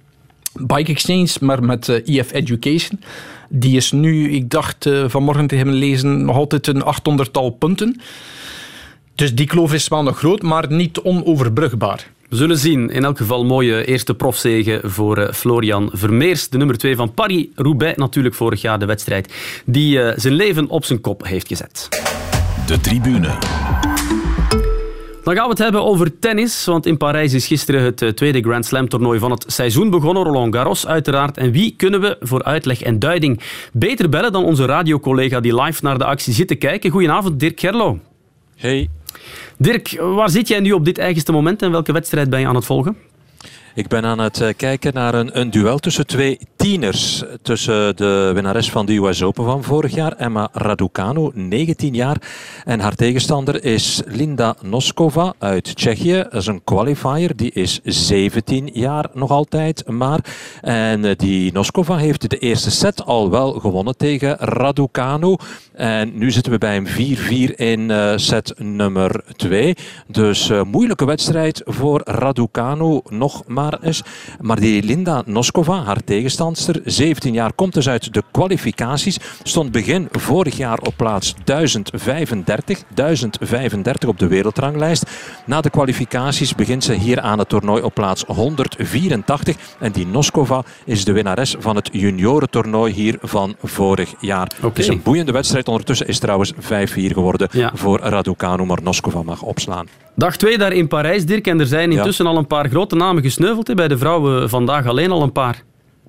Bike Exchange, maar met uh, eh, EF Education. Die is nu, ik dacht uh, vanmorgen te hebben lezen, nog altijd een 800-tal punten. Dus die kloof is wel nog groot, maar niet onoverbrugbaar. We zullen zien. In elk geval mooie eerste profzege voor uh, Florian Vermeers. De nummer 2 van Paris-Roubaix. Natuurlijk vorig jaar de wedstrijd die zijn leven op zijn kop heeft gezet. De tribune. Dan gaan we het hebben over tennis, want in Parijs is gisteren het eh, tweede Grand Slam toernooi van het seizoen begonnen. Roland Garros uiteraard. En wie kunnen we voor uitleg en duiding beter bellen dan onze radiocollega die live naar de actie zit te kijken? Goedenavond, Dirk Gerlo. Hey. Dirk, waar zit jij nu op dit eigenste moment en welke wedstrijd ben je aan het volgen? Ik ben aan het eh, kijken naar een, een duel tussen twee tieners tussen de winnares van de US Open van vorig jaar, Emma Raducanu, 19 jaar. En haar tegenstander is Linda Noskova uit Tsjechië. Dat is een qualifier, die is 17 jaar nog altijd maar. En eh, die Noskova heeft de eerste set al wel gewonnen tegen Raducanu. En nu zitten we bij een 4-4 in uh, set nummer 2. Dus uh, moeilijke wedstrijd voor Raducanu nog maar eens. Maar die Linda Noskova, haar tegenstandster, 17 jaar, komt dus uit de kwalificaties. Stond begin vorig jaar op plaats 1035. 1035 op de wereldranglijst. Na de kwalificaties begint ze hier aan het toernooi op plaats 184. En die Noskova is de winnares van het juniorentoernooi hier van vorig jaar. Okay. Het is een boeiende wedstrijd. Ondertussen is trouwens 5-4 geworden ja. voor Raducanu, maar Noskova mag opslaan. Dag 2 daar in Parijs, Dirk. En er zijn intussen ja. al een paar grote namen gesneuveld. Bij de vrouwen vandaag alleen al een paar.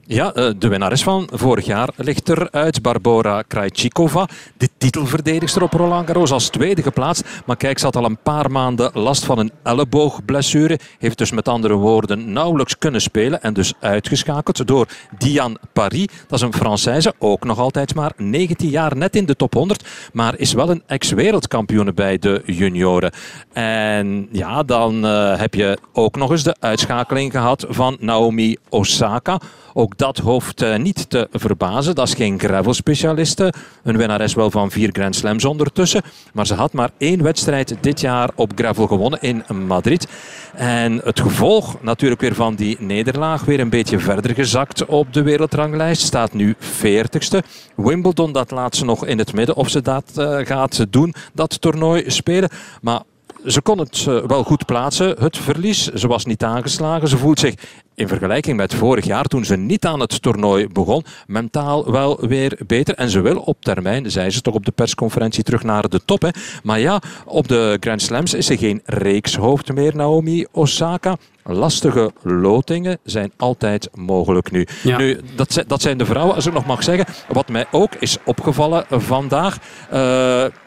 Ja, eh, de winnares van vorig jaar ligt eruit. Barbora Krajcikova, de titelverdedigster op Roland Garros als tweede geplaatst. Maar kijk, ze had al een paar maanden last van een elleboogblessure. Heeft dus met andere woorden nauwelijks kunnen spelen. En dus uitgeschakeld door Diane Paris. Dat is een Française, ook nog altijd maar 19 jaar net in de top 100. Maar is wel een ex-wereldkampioene bij de junioren. En ja, dan uh, heb je ook nog eens de uitschakeling gehad van Naomi Osaka. Ook dat hoeft uh, niet te verbazen. Dat is geen gravel-specialiste. Een winnares wel van vier Grand Slams ondertussen. Maar ze had maar één wedstrijd dit jaar op gravel gewonnen in Madrid. En het gevolg natuurlijk weer van die nederlaag. Weer een beetje verder gezakt op de wereldranglijst. Staat nu 40ste. Wimbledon, dat laat ze nog in het midden of ze dat uh, gaat doen. Dat toernooi spelen. Maar ze kon het uh, wel goed plaatsen, het verlies. Ze was niet aangeslagen. Ze voelt zich in vergelijking met vorig jaar, toen ze niet aan het toernooi begon, mentaal wel weer beter. En ze wil op termijn, zei ze toch op de persconferentie, terug naar de top. Hè. Maar ja, op de Grand Slams is ze geen reekshoofd meer, Naomi Osaka. Lastige lotingen zijn altijd mogelijk nu. Ja. Nu, dat, dat zijn de vrouwen, als ik nog mag zeggen. Wat mij ook is opgevallen vandaag. Uh,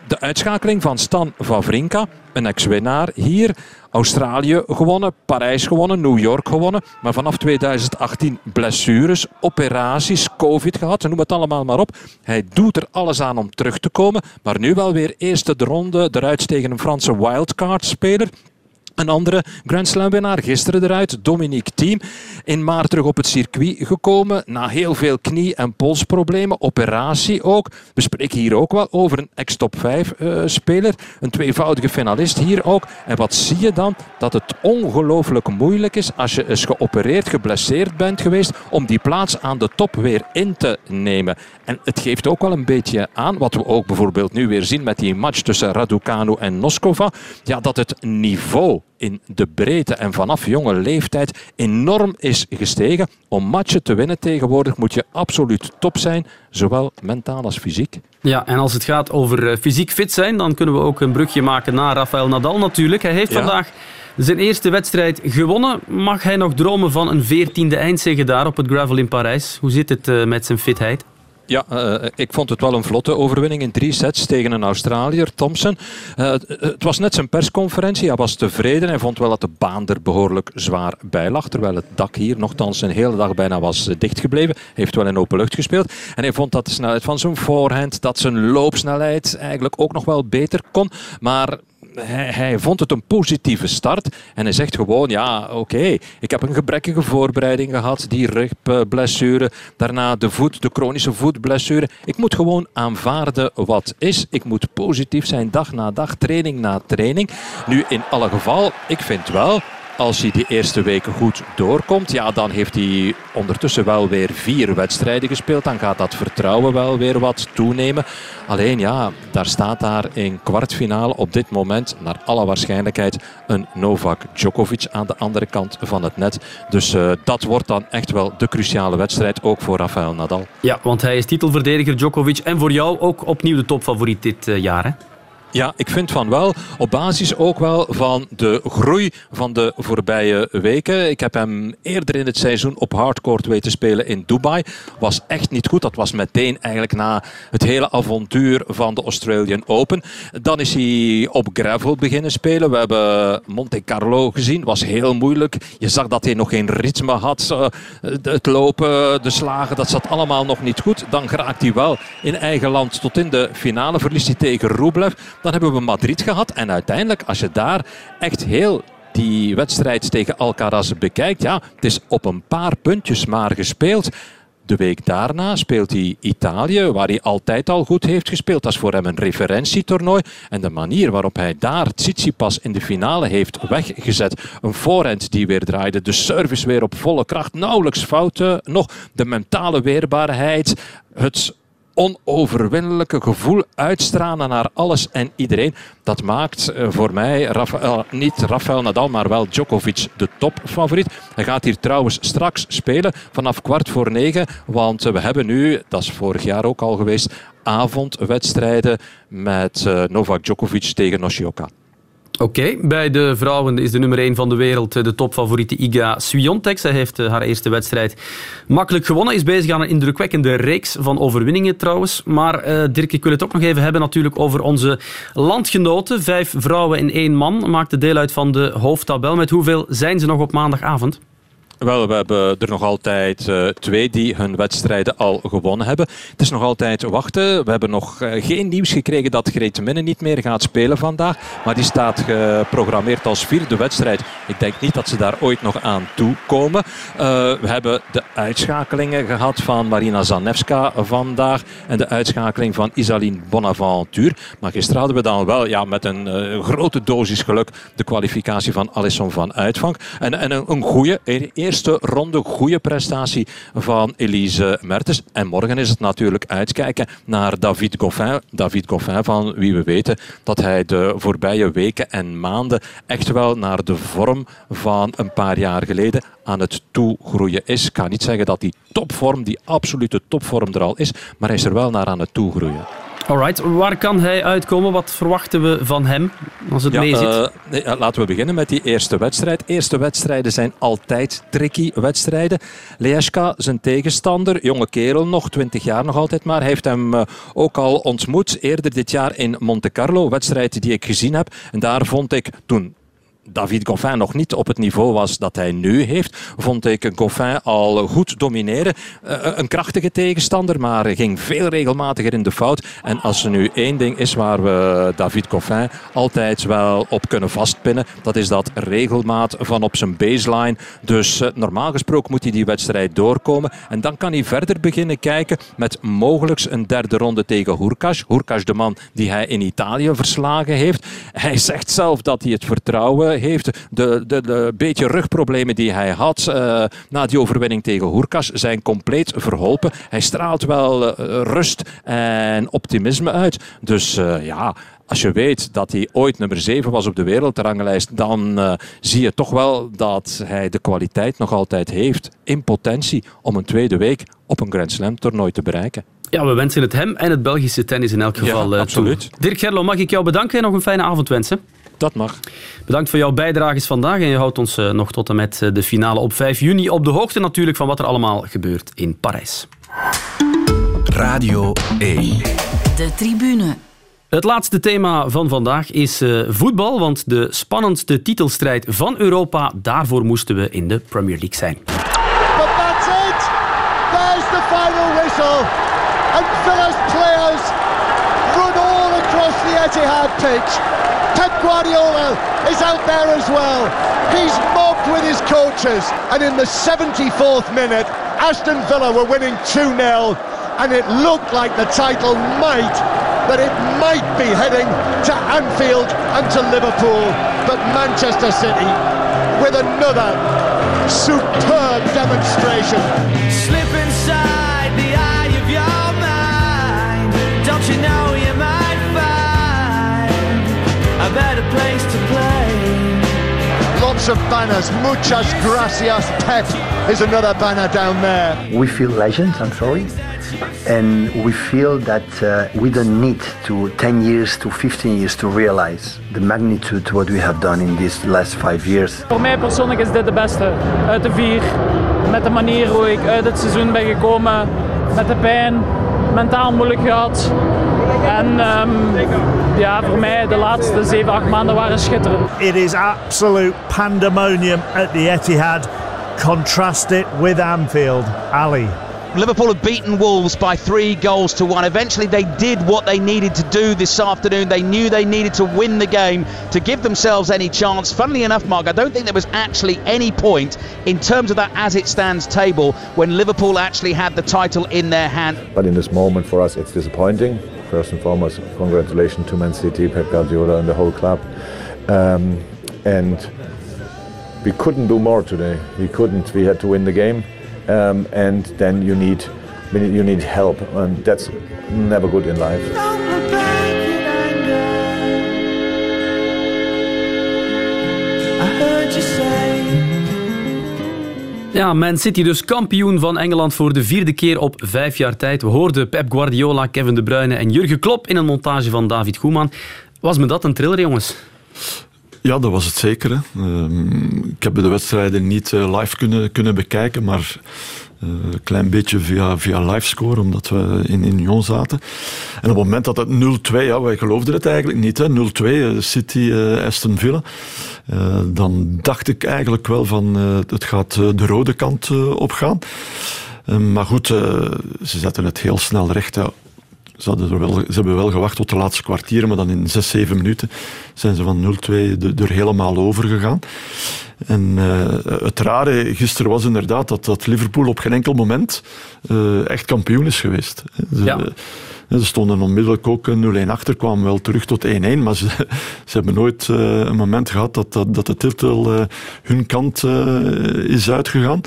de uitschakeling van Stan Wawrinka, een ex-winnaar hier. Australië gewonnen, Parijs gewonnen, New York gewonnen. Maar vanaf 2018 blessures, operaties, covid gehad. Noem het allemaal maar op. Hij doet er alles aan om terug te komen. Maar nu wel weer eerste de ronde eruit tegen een Franse wildcard-speler. Een andere Grand Slam winnaar, gisteren eruit, Dominique Thiem. In maart terug op het circuit gekomen, na heel veel knie- en polsproblemen, operatie ook. We spreken hier ook wel over een ex-top 5 uh, speler, een tweevoudige finalist hier ook. En wat zie je dan? Dat het ongelooflijk moeilijk is als je eens geopereerd, geblesseerd bent geweest, om die plaats aan de top weer in te nemen. En het geeft ook wel een beetje aan, wat we ook bijvoorbeeld nu weer zien met die match tussen Raducanu en Noskova, ja, dat het niveau in de breedte en vanaf jonge leeftijd enorm is gestegen. Om matchen te winnen tegenwoordig moet je absoluut top zijn, zowel mentaal als fysiek. Ja, en als het gaat over fysiek fit zijn, dan kunnen we ook een brugje maken naar Rafael Nadal natuurlijk. Hij heeft ja. vandaag zijn eerste wedstrijd gewonnen. Mag hij nog dromen van een veertiende eindzege daar op het gravel in Parijs? Hoe zit het met zijn fitheid? Ja, uh, ik vond het wel een vlotte overwinning in drie sets tegen een Australiër, Thompson. Uh, het was net zijn persconferentie. Hij was tevreden. Hij vond wel dat de baan er behoorlijk zwaar bij lag. Terwijl het dak hier nogthans een hele dag bijna was dichtgebleven. Hij heeft wel in open lucht gespeeld. En hij vond dat de snelheid van zijn voorhand, dat zijn loopsnelheid eigenlijk ook nog wel beter kon. Maar hij, vond het een positieve start. En hij zegt gewoon, ja, oké, ik heb een gebrekkige voorbereiding gehad. Die rugblessure, daarna de voet, de chronische voetblessure. Ik moet gewoon aanvaarden wat is. Ik moet positief zijn dag na dag, training na training. Nu, in alle geval, ik vind wel als hij die eerste weken goed doorkomt, ja, dan heeft hij ondertussen wel weer vier wedstrijden gespeeld. Dan gaat dat vertrouwen wel weer wat toenemen. Alleen ja, daar staat daar in kwartfinale op dit moment, naar alle waarschijnlijkheid, een Novak Djokovic aan de andere kant van het net. Dus uh, dat wordt dan echt wel de cruciale wedstrijd, ook voor Rafael Nadal. Ja, want hij is titelverdediger Djokovic en voor jou ook opnieuw de topfavoriet dit uh, jaar, hè? Ja, ik vind van wel. Op basis ook wel van de groei van de voorbije weken. Ik heb hem eerder in het seizoen op hardcourt weten spelen in Dubai. Was echt niet goed. Dat was meteen eigenlijk na het hele avontuur van de Australian Open. Dan is hij op gravel beginnen spelen. We hebben Monte Carlo gezien. Was heel moeilijk. Je zag dat hij nog geen ritme had. Eh, het lopen, de slagen, dat zat allemaal nog niet goed. Dan geraakt hij wel in eigen land tot in de finale. Verliest hij tegen Rublev. Dan hebben we Madrid gehad. En uiteindelijk, als je daar echt heel die wedstrijd tegen Alcaraz bekijkt, ja, het is op een paar puntjes maar gespeeld. De week daarna speelt hij Italië, waar hij altijd al goed heeft gespeeld. Dat is voor hem een referentietoernooi. En de manier waarop hij daar Tsitsipas in de finale heeft weggezet. Een voorhand die weer draaide. De service weer op volle kracht. Nauwelijks fouten nog. De mentale weerbaarheid. Het onoverwinnelijke gevoel uitstralen naar alles en iedereen. Dat maakt eh, voor mij Rafael, niet Rafael Nadal, maar wel Djokovic de topfavoriet. Hij gaat hier trouwens straks spelen vanaf kwart voor negen. Want we hebben nu, dat is vorig jaar ook al geweest, avondwedstrijden met eh, Novak Djokovic tegen Noshioka. Oké, bij de vrouwen is de nummer 1 van de wereld eh, de topfavoriete Iga Swiatek. Zij heeft eh, haar eerste wedstrijd makkelijk gewonnen. Is bezig aan een indrukwekkende reeks van overwinningen trouwens. Maar uh, Dirk, ik wil het ook nog even hebben natuurlijk over onze landgenoten. Vijf vrouwen in één man maakten deel uit van de hoofdtabel. Met hoeveel zijn ze nog op maandagavond? Wel, we hebben er nog altijd uh, twee die hun wedstrijden al gewonnen hebben. Het is nog altijd wachten. We hebben nog uh, geen nieuws gekregen dat Greet Minne niet meer gaat spelen vandaag. Maar die staat geprogrammeerd als vierde wedstrijd. Ik denk niet dat ze daar ooit nog aan toe komen. Uh, we hebben de uitschakelingen gehad van Marina Zanevska vandaag. En de uitschakeling van Isaline Bonaventure. Maar gisteren hadden we dan wel ja, met een grote dosis geluk de kwalificatie van Alisson van Uitvang. En, en een, een goede eerste ronde goede prestatie van Elise Mertens. En morgen is het natuurlijk uitkijken naar David Goffin. David Goffin van wie we weten dat hij de voorbije weken en maanden echt wel naar de vorm van een paar jaar geleden aan het toegroeien is. Ik kan niet zeggen dat die topvorm, die absolute topvorm er al is, maar hij is er wel naar aan het toegroeien. Alright, waar kan hij uitkomen? Wat verwachten we van hem als het ja, mee zit? Uh, laten we beginnen met die eerste wedstrijd. Eerste wedstrijden zijn altijd tricky wedstrijden. Leeska, zijn tegenstander, jonge kerel nog, 20 jaar nog altijd maar, heeft hem uh, ook al ontmoet eerder dit jaar in Monte Carlo. Wedstrijd die ik gezien heb. En daar vond ik toen David Goffin nog niet op het niveau was dat hij nu heeft, vond ik Goffin al goed domineren. Uh, een krachtige tegenstander, maar ging veel regelmatiger in de fout. En als er nu één ding is waar we David Goffin altijd wel op kunnen vastpinnen, dat is dat regelmaat van op zijn baseline. Dus uh, normaal gesproken moet hij die wedstrijd doorkomen. En dan kan hij verder beginnen kijken met mogelijk een derde ronde tegen Hurkacz. Hurkacz, de man die hij in Italië verslagen heeft. Hij zegt zelf dat hij het vertrouwen heeft. De, de, de beetje rugproblemen die hij had uh, na die overwinning tegen Hoerkas zijn compleet verholpen. Hij straalt wel uh, rust en optimisme uit. Dus uh, ja, als je weet dat hij ooit nummer 7 was op de wereldranglijst, dan uh, zie je toch wel dat hij de kwaliteit nog altijd heeft in potentie om een tweede week op een Grand Slam toernooi te bereiken. Ja, we wensen het hem en het Belgische tennis in elk geval ja, absoluut. Toe. Dirk Gerlo, mag ik jou bedanken en nog een fijne avond wensen? Dat mag. Bedankt voor jouw bijdrages vandaag. En je houdt ons uh, nog tot en met uh, de finale op 5 juni op de hoogte natuurlijk van wat er allemaal gebeurt in Parijs. Radio 1. De tribune. Het laatste thema van vandaag is uh, voetbal, want de spannendste titelstrijd van Europa, daarvoor moesten we in de Premier League zijn. But that's it! There's the final whistle. And Villa's players run all across the Etihad pitch. Pep Guardiola is out there as well. He's mobbed with his coaches. And in the 74th minute, Aston Villa were winning 2-0 and it looked like the title might, that it might be heading to Anfield and to Liverpool. But Manchester City with another superb demonstration. Place to play? Lots of banners. Muchas gracias, Pep is another banner down there. We feel legends, I'm sorry. and we feel that uh, we don't need to 10 years to 15 years to realize the magnitude what we have done in these last five years. Voor mij persoonlijk is dit de beste uit de vier. Met de manier hoe ik uit het seizoen ben gekomen, met de pijn, mentaal moeilijk gehad. En um, ja, voor mij de laatste 7, 8 maanden waren schitterend. It is absolute pandemonium at the Etihad. Contrast it with Anfield. Ali. Liverpool have beaten Wolves by three goals to one. Eventually, they did what they needed to do this afternoon. They knew they needed to win the game to give themselves any chance. Funnily enough, Mark, I don't think there was actually any point in terms of that as it stands table when Liverpool actually had the title in their hand. But in this moment, for us, it's disappointing. First and foremost, congratulations to Man City, Pep Guardiola, and the whole club. Um, and we couldn't do more today. We couldn't. We had to win the game. Um, and then you need you need help, and that's never good in life. Ja, Man City dus kampioen van Engeland voor de vierde keer op vijf jaar tijd. We hoorden Pep Guardiola, Kevin De Bruyne en Jurgen Klopp in een montage van David Goeman. Was me dat een thriller, jongens? Ja, dat was het zeker. Uh, ik heb de wedstrijden niet uh, live kunnen, kunnen bekijken, maar uh, een klein beetje via, via livescore, omdat we in, in zaten. En op het moment dat het 0-2, ja, wij geloofden het eigenlijk niet, 0-2, City, Aston Villa, dan dacht ik eigenlijk wel van het gaat de rode kant opgaan. maar goed, ze zetten het heel snel recht. Ze, wel, ze hebben wel gewacht tot de laatste kwartier, maar dan in 6, 7 minuten zijn ze van 0-2 er helemaal over gegaan. En uh, het rare gisteren was inderdaad dat, dat Liverpool op geen enkel moment uh, echt kampioen is geweest. Ze, ja. Ze stonden onmiddellijk ook 0-1 achter, kwamen wel terug tot 1-1, maar ze, ze, hebben nooit uh, een moment gehad dat, dat, dat de titel hun kant is uitgegaan.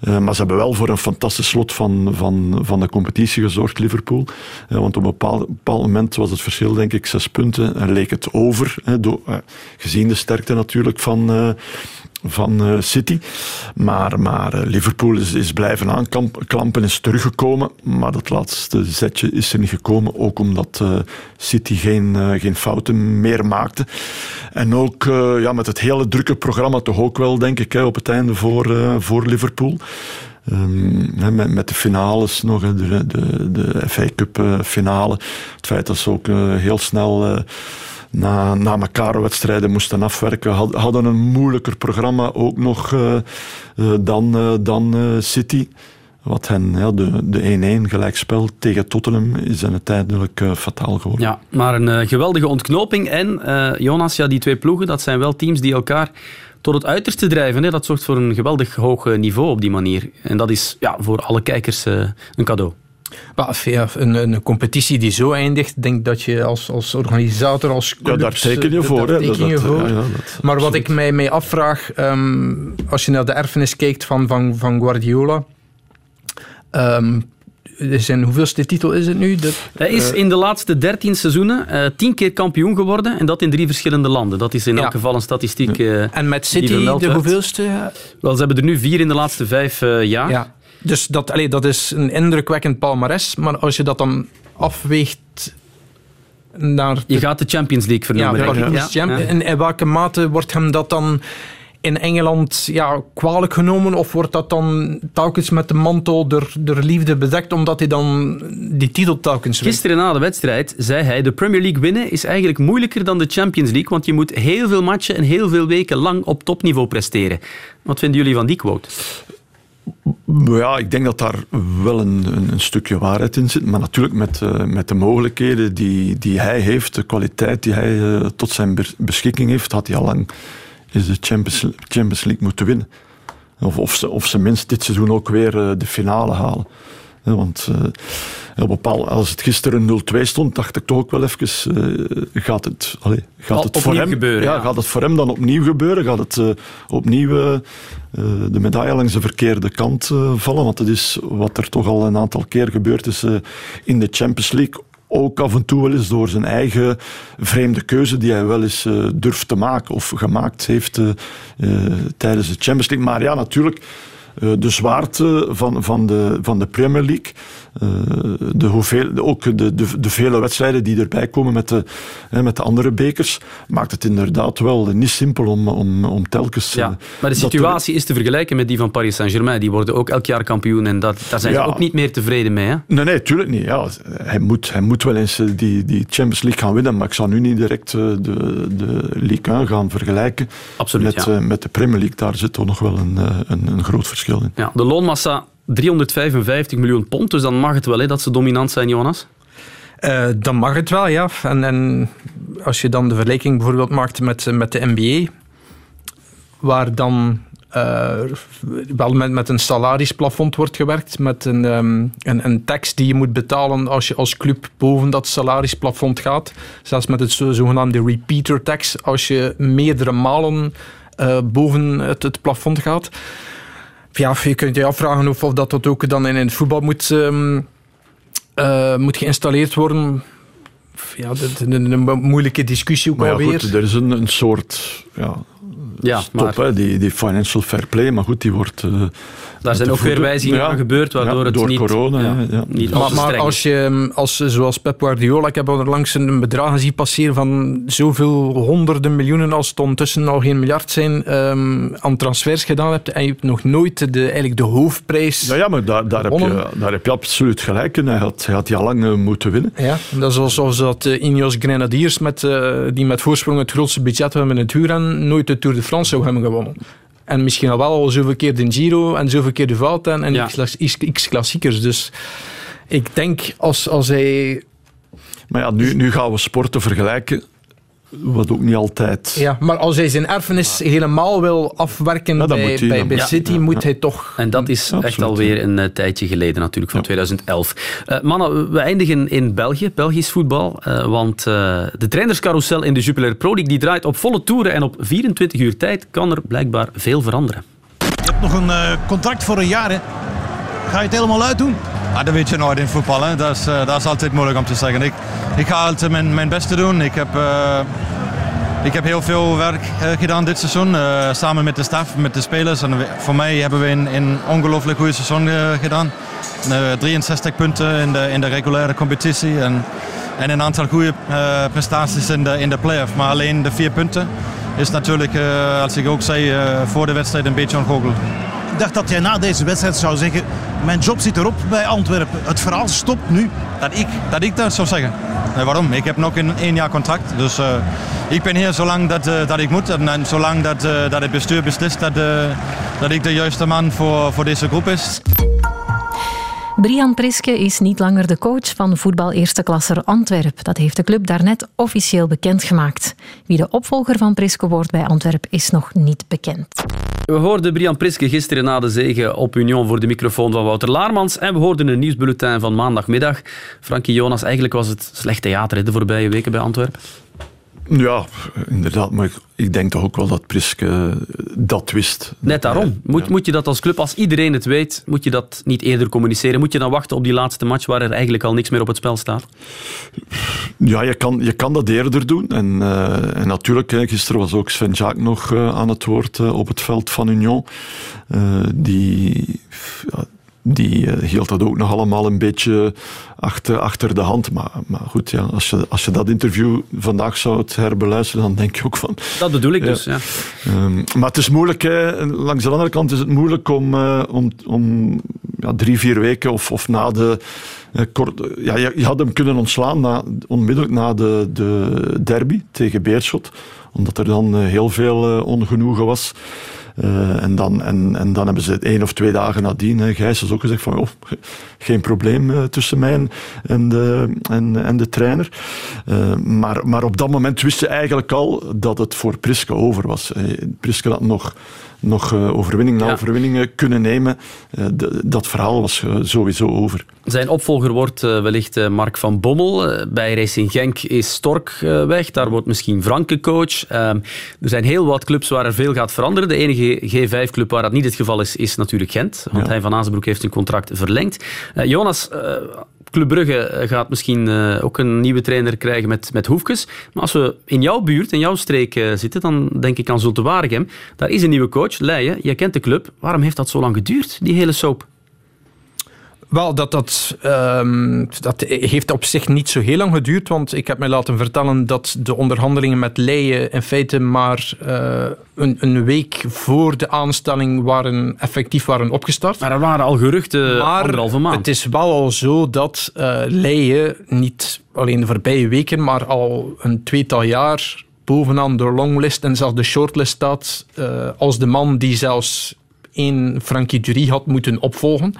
Uh, maar ze hebben wel voor een fantastisch slot van, van, van de competitie gezorgd, Liverpool. Uh, want op een bepaald, moment was het verschil, denk ik, zes punten. En leek het over, door, uh, gezien de sterkte natuurlijk van van City. Maar, maar Liverpool is, is blijven aanklampen, is teruggekomen. Maar dat laatste zetje is er niet gekomen. Ook omdat uh, City geen, geen fouten meer maakte. En ook ja, met het hele drukke programma toch ook wel, denk ik, hè, op het einde voor, voor Liverpool. Um, met, met, de finales nog, de, de, de FA Cup finale. Het feit dat ze ook heel snel na, na elkaar wedstrijden moesten afwerken. hadden een moeilijker programma ook nog uh, uh, dan, uh, dan City. Wat hen, ja, de 1-1 gelijkspel tegen Tottenham is dan uiteindelijk fataal geworden. Ja, maar een geweldige ontknoping. En Jonas, ja, die twee ploegen, dat zijn wel teams die elkaar tot het uiterste drijven. Hè. Dat zorgt voor een geweldig hoog niveau op die manier. En dat is ja, voor alle kijkers een cadeau. Ja, een, een, competitie die zo eindigt, denk dat je als, als organisator, als club... Ja, daar teken je voor. Daar teken je voor. Ja, ja, maar wat ik mij, mij afvraag, um, als je naar de erfenis kijkt van, van, van Guardiola... Um, zijn, hoeveelste titel is het nu? Dat, Hij is in de laatste dertien seizoenen uh, tien keer kampioen geworden en dat in drie verschillende landen. Dat is in elk geval een statistiek. Uh, en met City de hoeveelste? Wel, ze hebben er nu vier in de laatste vijf uh, jaar. Ja. Dus dat, allee, dat is een indrukwekkend palmares. Maar als je dat dan afweegt naar... Je gaat de Champions League vernoemen. Ja, ja. ja. En in welke mate wordt hem dat dan in Engeland ja, kwalijk genomen? Of wordt dat dan telkens met de mantel der, der liefde bedekt, omdat hij dan die titel telkens wint? Gisteren na de wedstrijd zei hij, de Premier League winnen is eigenlijk moeilijker dan de Champions League, want je moet heel veel matchen en heel veel weken lang op topniveau presteren. Wat vinden jullie van die quote? Ja, ik denk dat daar wel een, een, stukje waarheid in zit. Maar natuurlijk met, uh, met de mogelijkheden die, die hij heeft, de kwaliteit die hij uh, tot zijn beschikking heeft, had hij al lang de Champions, Champions League moeten winnen. Of, of, ze, of ze minst dit seizoen ook weer uh, de finale halen. Want op bepaald, als het gisteren 0-2 stond, dacht ik toch ook wel even, uh, gaat het, allez, gaat het voor hem gebeuren? Ja, Gaat het voor hem dan opnieuw gebeuren? Gaat het uh, opnieuw uh, de medaille langs de verkeerde kant vallen? Want dat is wat er toch al een aantal keer gebeurd is in de Champions League. Ook af en toe wel eens door zijn eigen vreemde keuze die hij wel eens durft te maken of gemaakt heeft tijdens de Champions League. Maar ja, natuurlijk eh, de zwaarte van, van, de, van de Premier League. Uh, de hoeveel, ook de, de, de, vele wedstrijden die erbij komen met de, hè, met de andere bekers, maakt het inderdaad wel niet simpel om, om, om telkens... Ja, maar de situatie is te vergelijken met die van Paris Saint-Germain. Die worden ook elk jaar kampioen en dat, daar zijn ja, ze ook niet meer tevreden mee. Hè? Nee, nee, tuurlijk niet. Ja, hij, moet, hij moet wel eens die, die Champions League gaan winnen, maar ik zou nu niet direct de, de Ligue 1 gaan vergelijken Absoluut, met, ja. met de Premier League. Daar zit toch nog wel een, een, een groot verschil in. Ja, de loonmassa 355 miljoen pond, dus dan mag het wel hè, dat ze dominant zijn, Jonas? Uh, dan mag het wel, ja. En, en, als je dan de vergelijking bijvoorbeeld maakt met, met de NBA, waar dan uh, wel met, met een salarisplafond wordt gewerkt, met een, um, een, een tax die je moet betalen als je als club boven dat salarisplafond gaat. Zelfs met het zogenaamde repeater tax, als je meerdere malen uh, boven het, het plafond gaat ja, je kunt je afvragen of, of dat, dat ook dan in het voetbal moet, um, uh, moet geïnstalleerd worden. Ja, dat is een, een, moeilijke discussie ook maar ja, alweer. Goed, er is een, een soort ja, ja, maar... hè, die, die financial fair play, maar goed, die wordt... Uh, daar zijn ook weer wijzigingen ja, aan gebeurd, waardoor ja, het door niet... corona, ja, ja, niet maar, maar als je, als, zoals Pep Guardiola, ik heb al langs een bedrag zien passeren van zoveel honderden miljoenen, als het ondertussen al geen miljard zijn, um, aan transfers gedaan hebt, en je hebt nog nooit de, eigenlijk de hoofdprijs Ja, ja maar daar, daar, heb je, daar heb je absoluut gelijk in. Hij had, hij had die al lang uh, moeten winnen. Ja, dat is alsof dat uh, Ineos Grenadiers, met, uh, die met voorsprong het grootste budget hebben in het huurrennen, nooit de Tour de France zou hebben gewonnen. En misschien al wel al zoveel keer de Giro en zoveel keer de Vuelta en Ja. x, x klassiekers. Dus ik denk als, als hij... Maar ja, nu, nu gaan we sporten vergelijken, wat ook niet altijd... Ja, maar als hij zijn erfenis helemaal wil afwerken Ja, bij, moet bij, City, ja, moet ja. hij toch... En dat is echt Absoluut, alweer een eh, tijdje geleden natuurlijk, van 2011. Eh, mannen, we eindigen in België, Belgisch voetbal. eh, want eh, de trainerscarousel in de Jupiler Pro League die draait op volle toeren en op 24 uur tijd kan er blijkbaar veel veranderen. Je hebt nog een contract voor een jaar, hè? Ga je het helemaal uitdoen? Ah, dat weet je nooit in voetbal. Dat, is, eh, dat is altijd moeilijk om te zeggen. Ik, ik ga altijd mijn, mijn beste doen. Ik heb, eh, ik heb heel veel werk eh, gedaan dit seizoen. samen met de staf, met de spelers. En voor mij hebben we een, een ongelooflijk goede seizoen gedaan. Eh, 63 punten in de, in de reguliere competitie. En, en een aantal goede prestaties in de, in de play-off. Maar alleen de vier punten is natuurlijk, eh, als ik ook zei, voor de wedstrijd een beetje ongoocheld. Ik dacht dat jij na deze wedstrijd zou zeggen: Mijn job zit erop bij Antwerpen. Het verhaal stopt nu. Dat ik dat, ik dat zou zeggen. Nee, waarom? Ik heb nog een één jaar contract. Dus eh, ik ben hier zolang dat, eh, dat ik moet. En, en zolang dat, eh, dat het bestuur beslist dat, eh, dat ik de juiste man voor, voor deze groep is. Brian Priske is niet langer de coach van voetbal eerste klasser Antwerp. Dat heeft de club daarnet officieel bekendgemaakt. Wie de opvolger van Priske wordt bij Antwerp is nog niet bekend. We hoorden Brian Priske gisteren na de zege op Union voor de microfoon van Wouter Laarmans. En we hoorden een nieuwsbulletin van maandagmiddag. Frankie Jonas, eigenlijk was het slecht theater hè, de voorbije weken bij Antwerpen. Ja, inderdaad. Maar ik, ik denk toch ook wel dat Priske dat wist. Net daarom. Moet, moet je dat als club, als iedereen het weet, moet je dat niet eerder communiceren? Moet je dan wachten op die laatste match waar er eigenlijk al niks meer op het spel staat? Ja, je kan, je kan dat eerder doen. En, eh, en natuurlijk, gisteren was ook Sven Jaak nog eh, aan het woord eh, op het veld van Union. Eh, die ja, die eh, hield dat ook nog allemaal een beetje achter, achter de hand. Maar, maar goed, ja, als, je, als je dat interview vandaag zou het herbeluisteren, dan denk je ook van... Dat bedoel ik dus, ja. Ehm, maar het is moeilijk, hè. langs de andere kant is het moeilijk om, eh, om, om ja, drie, vier weken of, of na de... eh, kort, ja, je, je had hem kunnen ontslaan na, onmiddellijk na de, de derby tegen Beerschot. Omdat er dan heel veel ongenoegen was. Eh, en, dan, en, en dan hebben ze het één of twee dagen nadien, hè, Gijs ook gezegd van, oh, geen probleem eh, tussen mij en, de, en, en de trainer. Eh, maar, maar op dat moment wist je eigenlijk al dat het voor Priske over was. Priske had nog, nog eh, overwinning na Ja. overwinning kunnen nemen. Eh, dat verhaal was eh, sowieso over. Zijn opvolger wordt wellicht Mark van Bommel. Bij Racing Genk is Stork weg. Daar wordt misschien Franke coach. Er zijn heel wat clubs waar er veel gaat veranderen. De enige G5-club waar dat niet het geval is, is natuurlijk Gent. Want Ja. hij van Azenbroek heeft een contract verlengd. Jonas, Club Brugge eh, gaat misschien eh, ook een nieuwe trainer krijgen met, met Hoefkes. Maar als we in jouw buurt, in jouw streek eh, zitten, dan denk ik aan Zulte Waregem. Daar is een nieuwe coach. Leijen, jij kent de club. Waarom heeft dat zo lang geduurd, die hele soap? Wel, dat, dat, ehm, dat heeft op zich niet zo heel lang geduurd, want ik heb mij laten vertellen dat de onderhandelingen met Leijen in feite maar uh, een, een, week voor de aanstelling waren, effectief waren opgestart. Maar er waren al geruchten maar anderhalve maand. het is wel al zo dat uh, niet alleen de voorbije weken, maar al een tweetal jaar bovenaan de longlist en zelfs de shortlist staat uh, als de man die zelfs één Frankie Dury had moeten opvolgen.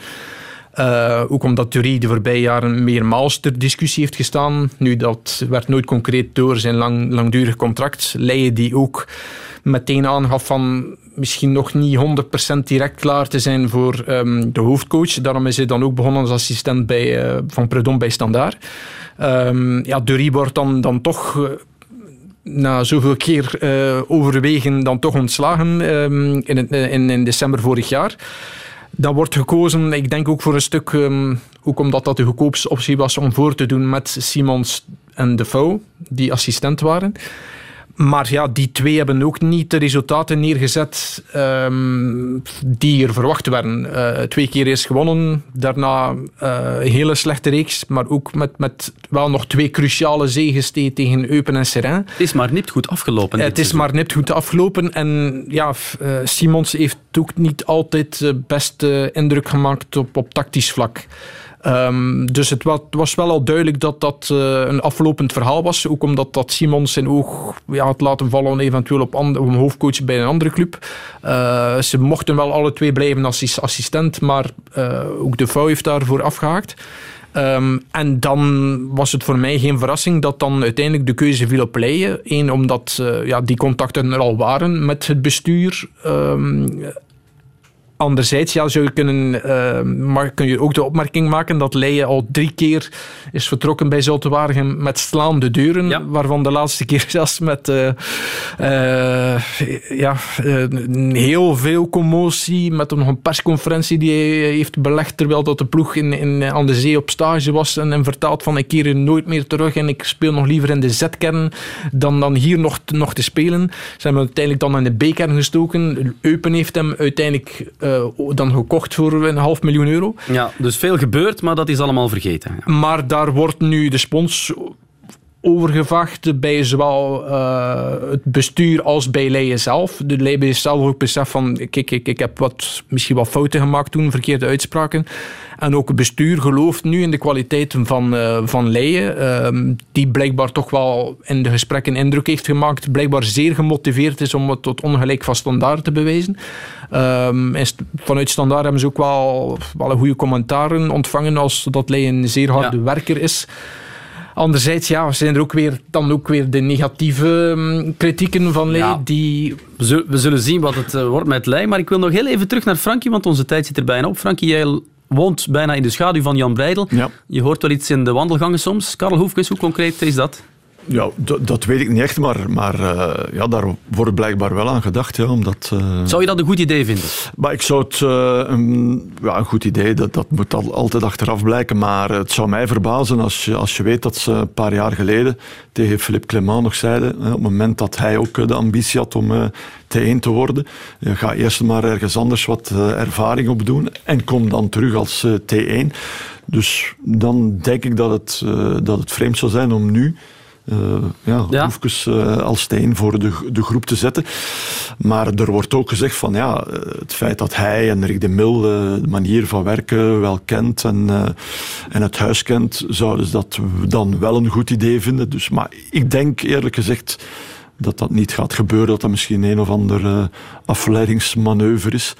Uh, ook omdat Thury de voorbije jaren meermaals ter discussie heeft gestaan. Nu, dat werd nooit concreet door zijn lang, langdurig contract. Leijen die ook meteen aangaf van misschien nog niet 100% direct klaar te zijn voor um, de hoofdcoach. Daarom is hij dan ook begonnen als assistent bij, uh, van Predom bij Standaard. Um, ja, Dury wordt dan, dan toch... Uh, na zoveel keer overwegen dan toch ontslagen in, in, in december vorig jaar. Dat wordt gekozen, ik denk ook voor een stuk, um, ook omdat dat de goedkoopste optie was om voor te doen met Simons en Defoe, die assistent waren. Maar ja, die twee hebben ook niet de resultaten neergezet um, die er verwacht werden. Uh, twee keer is gewonnen, daarna uh, een hele slechte reeks, maar ook met, met wel nog twee cruciale zegens tegen Eupen en Seraing. Het is maar nipt goed afgelopen. Het is maar nipt goed afgelopen en ja, Simons heeft ook niet altijd de beste indruk gemaakt op, op tactisch vlak. Um, dus het was, wel al duidelijk dat dat uh, een aflopend verhaal was. Ook omdat dat Simons zijn oog ja, had laten vallen eventueel op, een hoofdcoach bij een andere club. Uh, ze mochten wel alle twee blijven als assistent, maar uh, ook de vrouw heeft daarvoor afgehaakt. Um, en dan was het voor mij geen verrassing dat dan uiteindelijk de keuze viel op Leijen. Eén, omdat ja, die contacten er al waren met het bestuur. Um, Anderzijds ja, zou je kunnen, uh, maar kun je ook de opmerking maken dat Leijen al drie keer is vertrokken bij Zultewaardigem met slaande deuren, waarvan de laatste keer zelfs met uh, uh, ja, heel veel commotie, met nog een persconferentie die hij heeft belegd terwijl dat de ploeg in, in, aan de zee op stage was en, en vertaald van ik keer nooit meer terug en ik speel nog liever in de Z-kern dan, dan hier nog, nog te spelen. Ze hebben uiteindelijk dan in de B-kern gestoken. Eupen heeft hem uiteindelijk uh, dan gekocht voor een half miljoen euro. Ja, dus veel gebeurt, maar dat is allemaal vergeten. Ja. Maar daar wordt nu de spons overgevacht bij zowel uh, het bestuur als bij Leijen zelf. De heeft zelf ook besef van, kijk, kijk, ik heb wat, misschien wat fouten gemaakt toen, verkeerde uitspraken. En ook het bestuur gelooft nu in de kwaliteiten van, uh, van Leijen, uh, die blijkbaar toch wel in de gesprekken indruk heeft gemaakt, blijkbaar zeer gemotiveerd is om het tot ongelijk van standaard te bewijzen. Um, vanuit standaard hebben ze ook wel, wel goede commentaren ontvangen als dat Leijen een zeer harde ja. werker is. Anderzijds ja, zijn er ook weer, dan ook weer de negatieve um, kritieken van Lee. Ja. Die... We, zullen, zien wat het uh, wordt met Leij. Maar ik wil nog heel even terug naar Frankie, want onze tijd zit er bijna op. Frankie, jij woont bijna in de schaduw van Jan Breidel. Ja. Je hoort wel iets in de wandelgangen soms. Karel Hoefkes, hoe concreet is dat? Ja, dat weet ik niet echt, maar, maar uh, ja, daar wordt blijkbaar wel aan gedacht. Ja, omdat, uh... Zou je dat een goed idee vinden? Maar ik zou het uh, een, ja, een goed idee, dat, dat moet al, altijd achteraf blijken. Maar het zou mij verbazen als je, als je weet dat ze een paar jaar geleden tegen Philippe Clement nog zeiden, op het moment dat hij ook de ambitie had om T1 te worden, ga eerst maar ergens anders wat ervaring opdoen en kom dan terug als T1. Dus dan denk ik dat het, dat het vreemd zou zijn om nu ja, ja. Hoefkes, uh, als steen voor de, de groep te zetten. Maar er wordt ook gezegd van ja, het feit dat hij en Rick de Mil de manier van werken wel kent en, en het huis kent, zouden ze dat dan wel een goed idee vinden. Dus, maar ik denk eerlijk gezegd dat dat niet gaat gebeuren, dat dat misschien een of ander afleidingsmanoeuvre is.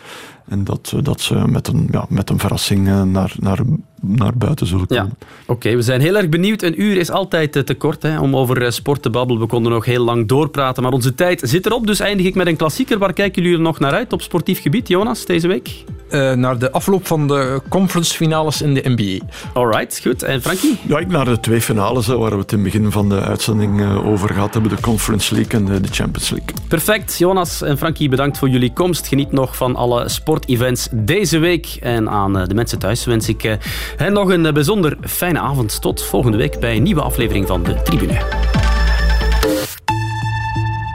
En dat, dat ze met een, ja, met een verrassing naar, naar naar buiten zullen komen. Ja. Oké, okay, we zijn heel erg benieuwd. Een uur is altijd te kort hè, om over eh, sport te babbelen. We konden nog heel lang doorpraten, maar onze tijd zit erop. Dus eindig ik met een klassieker. Waar kijken jullie er nog naar uit op sportief gebied, Jonas, deze week? Uh, naar de afloop van de conference finales in de NBA. Alright, goed. En Frankie? Ja, ik naar de twee finales waar we het in het begin van de uitzending over gehad hebben. De Conference League en de, de, Champions League. Perfect. Jonas en Frankie, bedankt voor jullie komst. Geniet nog van alle sportevents deze week. En aan de mensen thuis wens ik en nog een bijzonder fijne avond. Tot volgende week bij een nieuwe aflevering van De Tribune.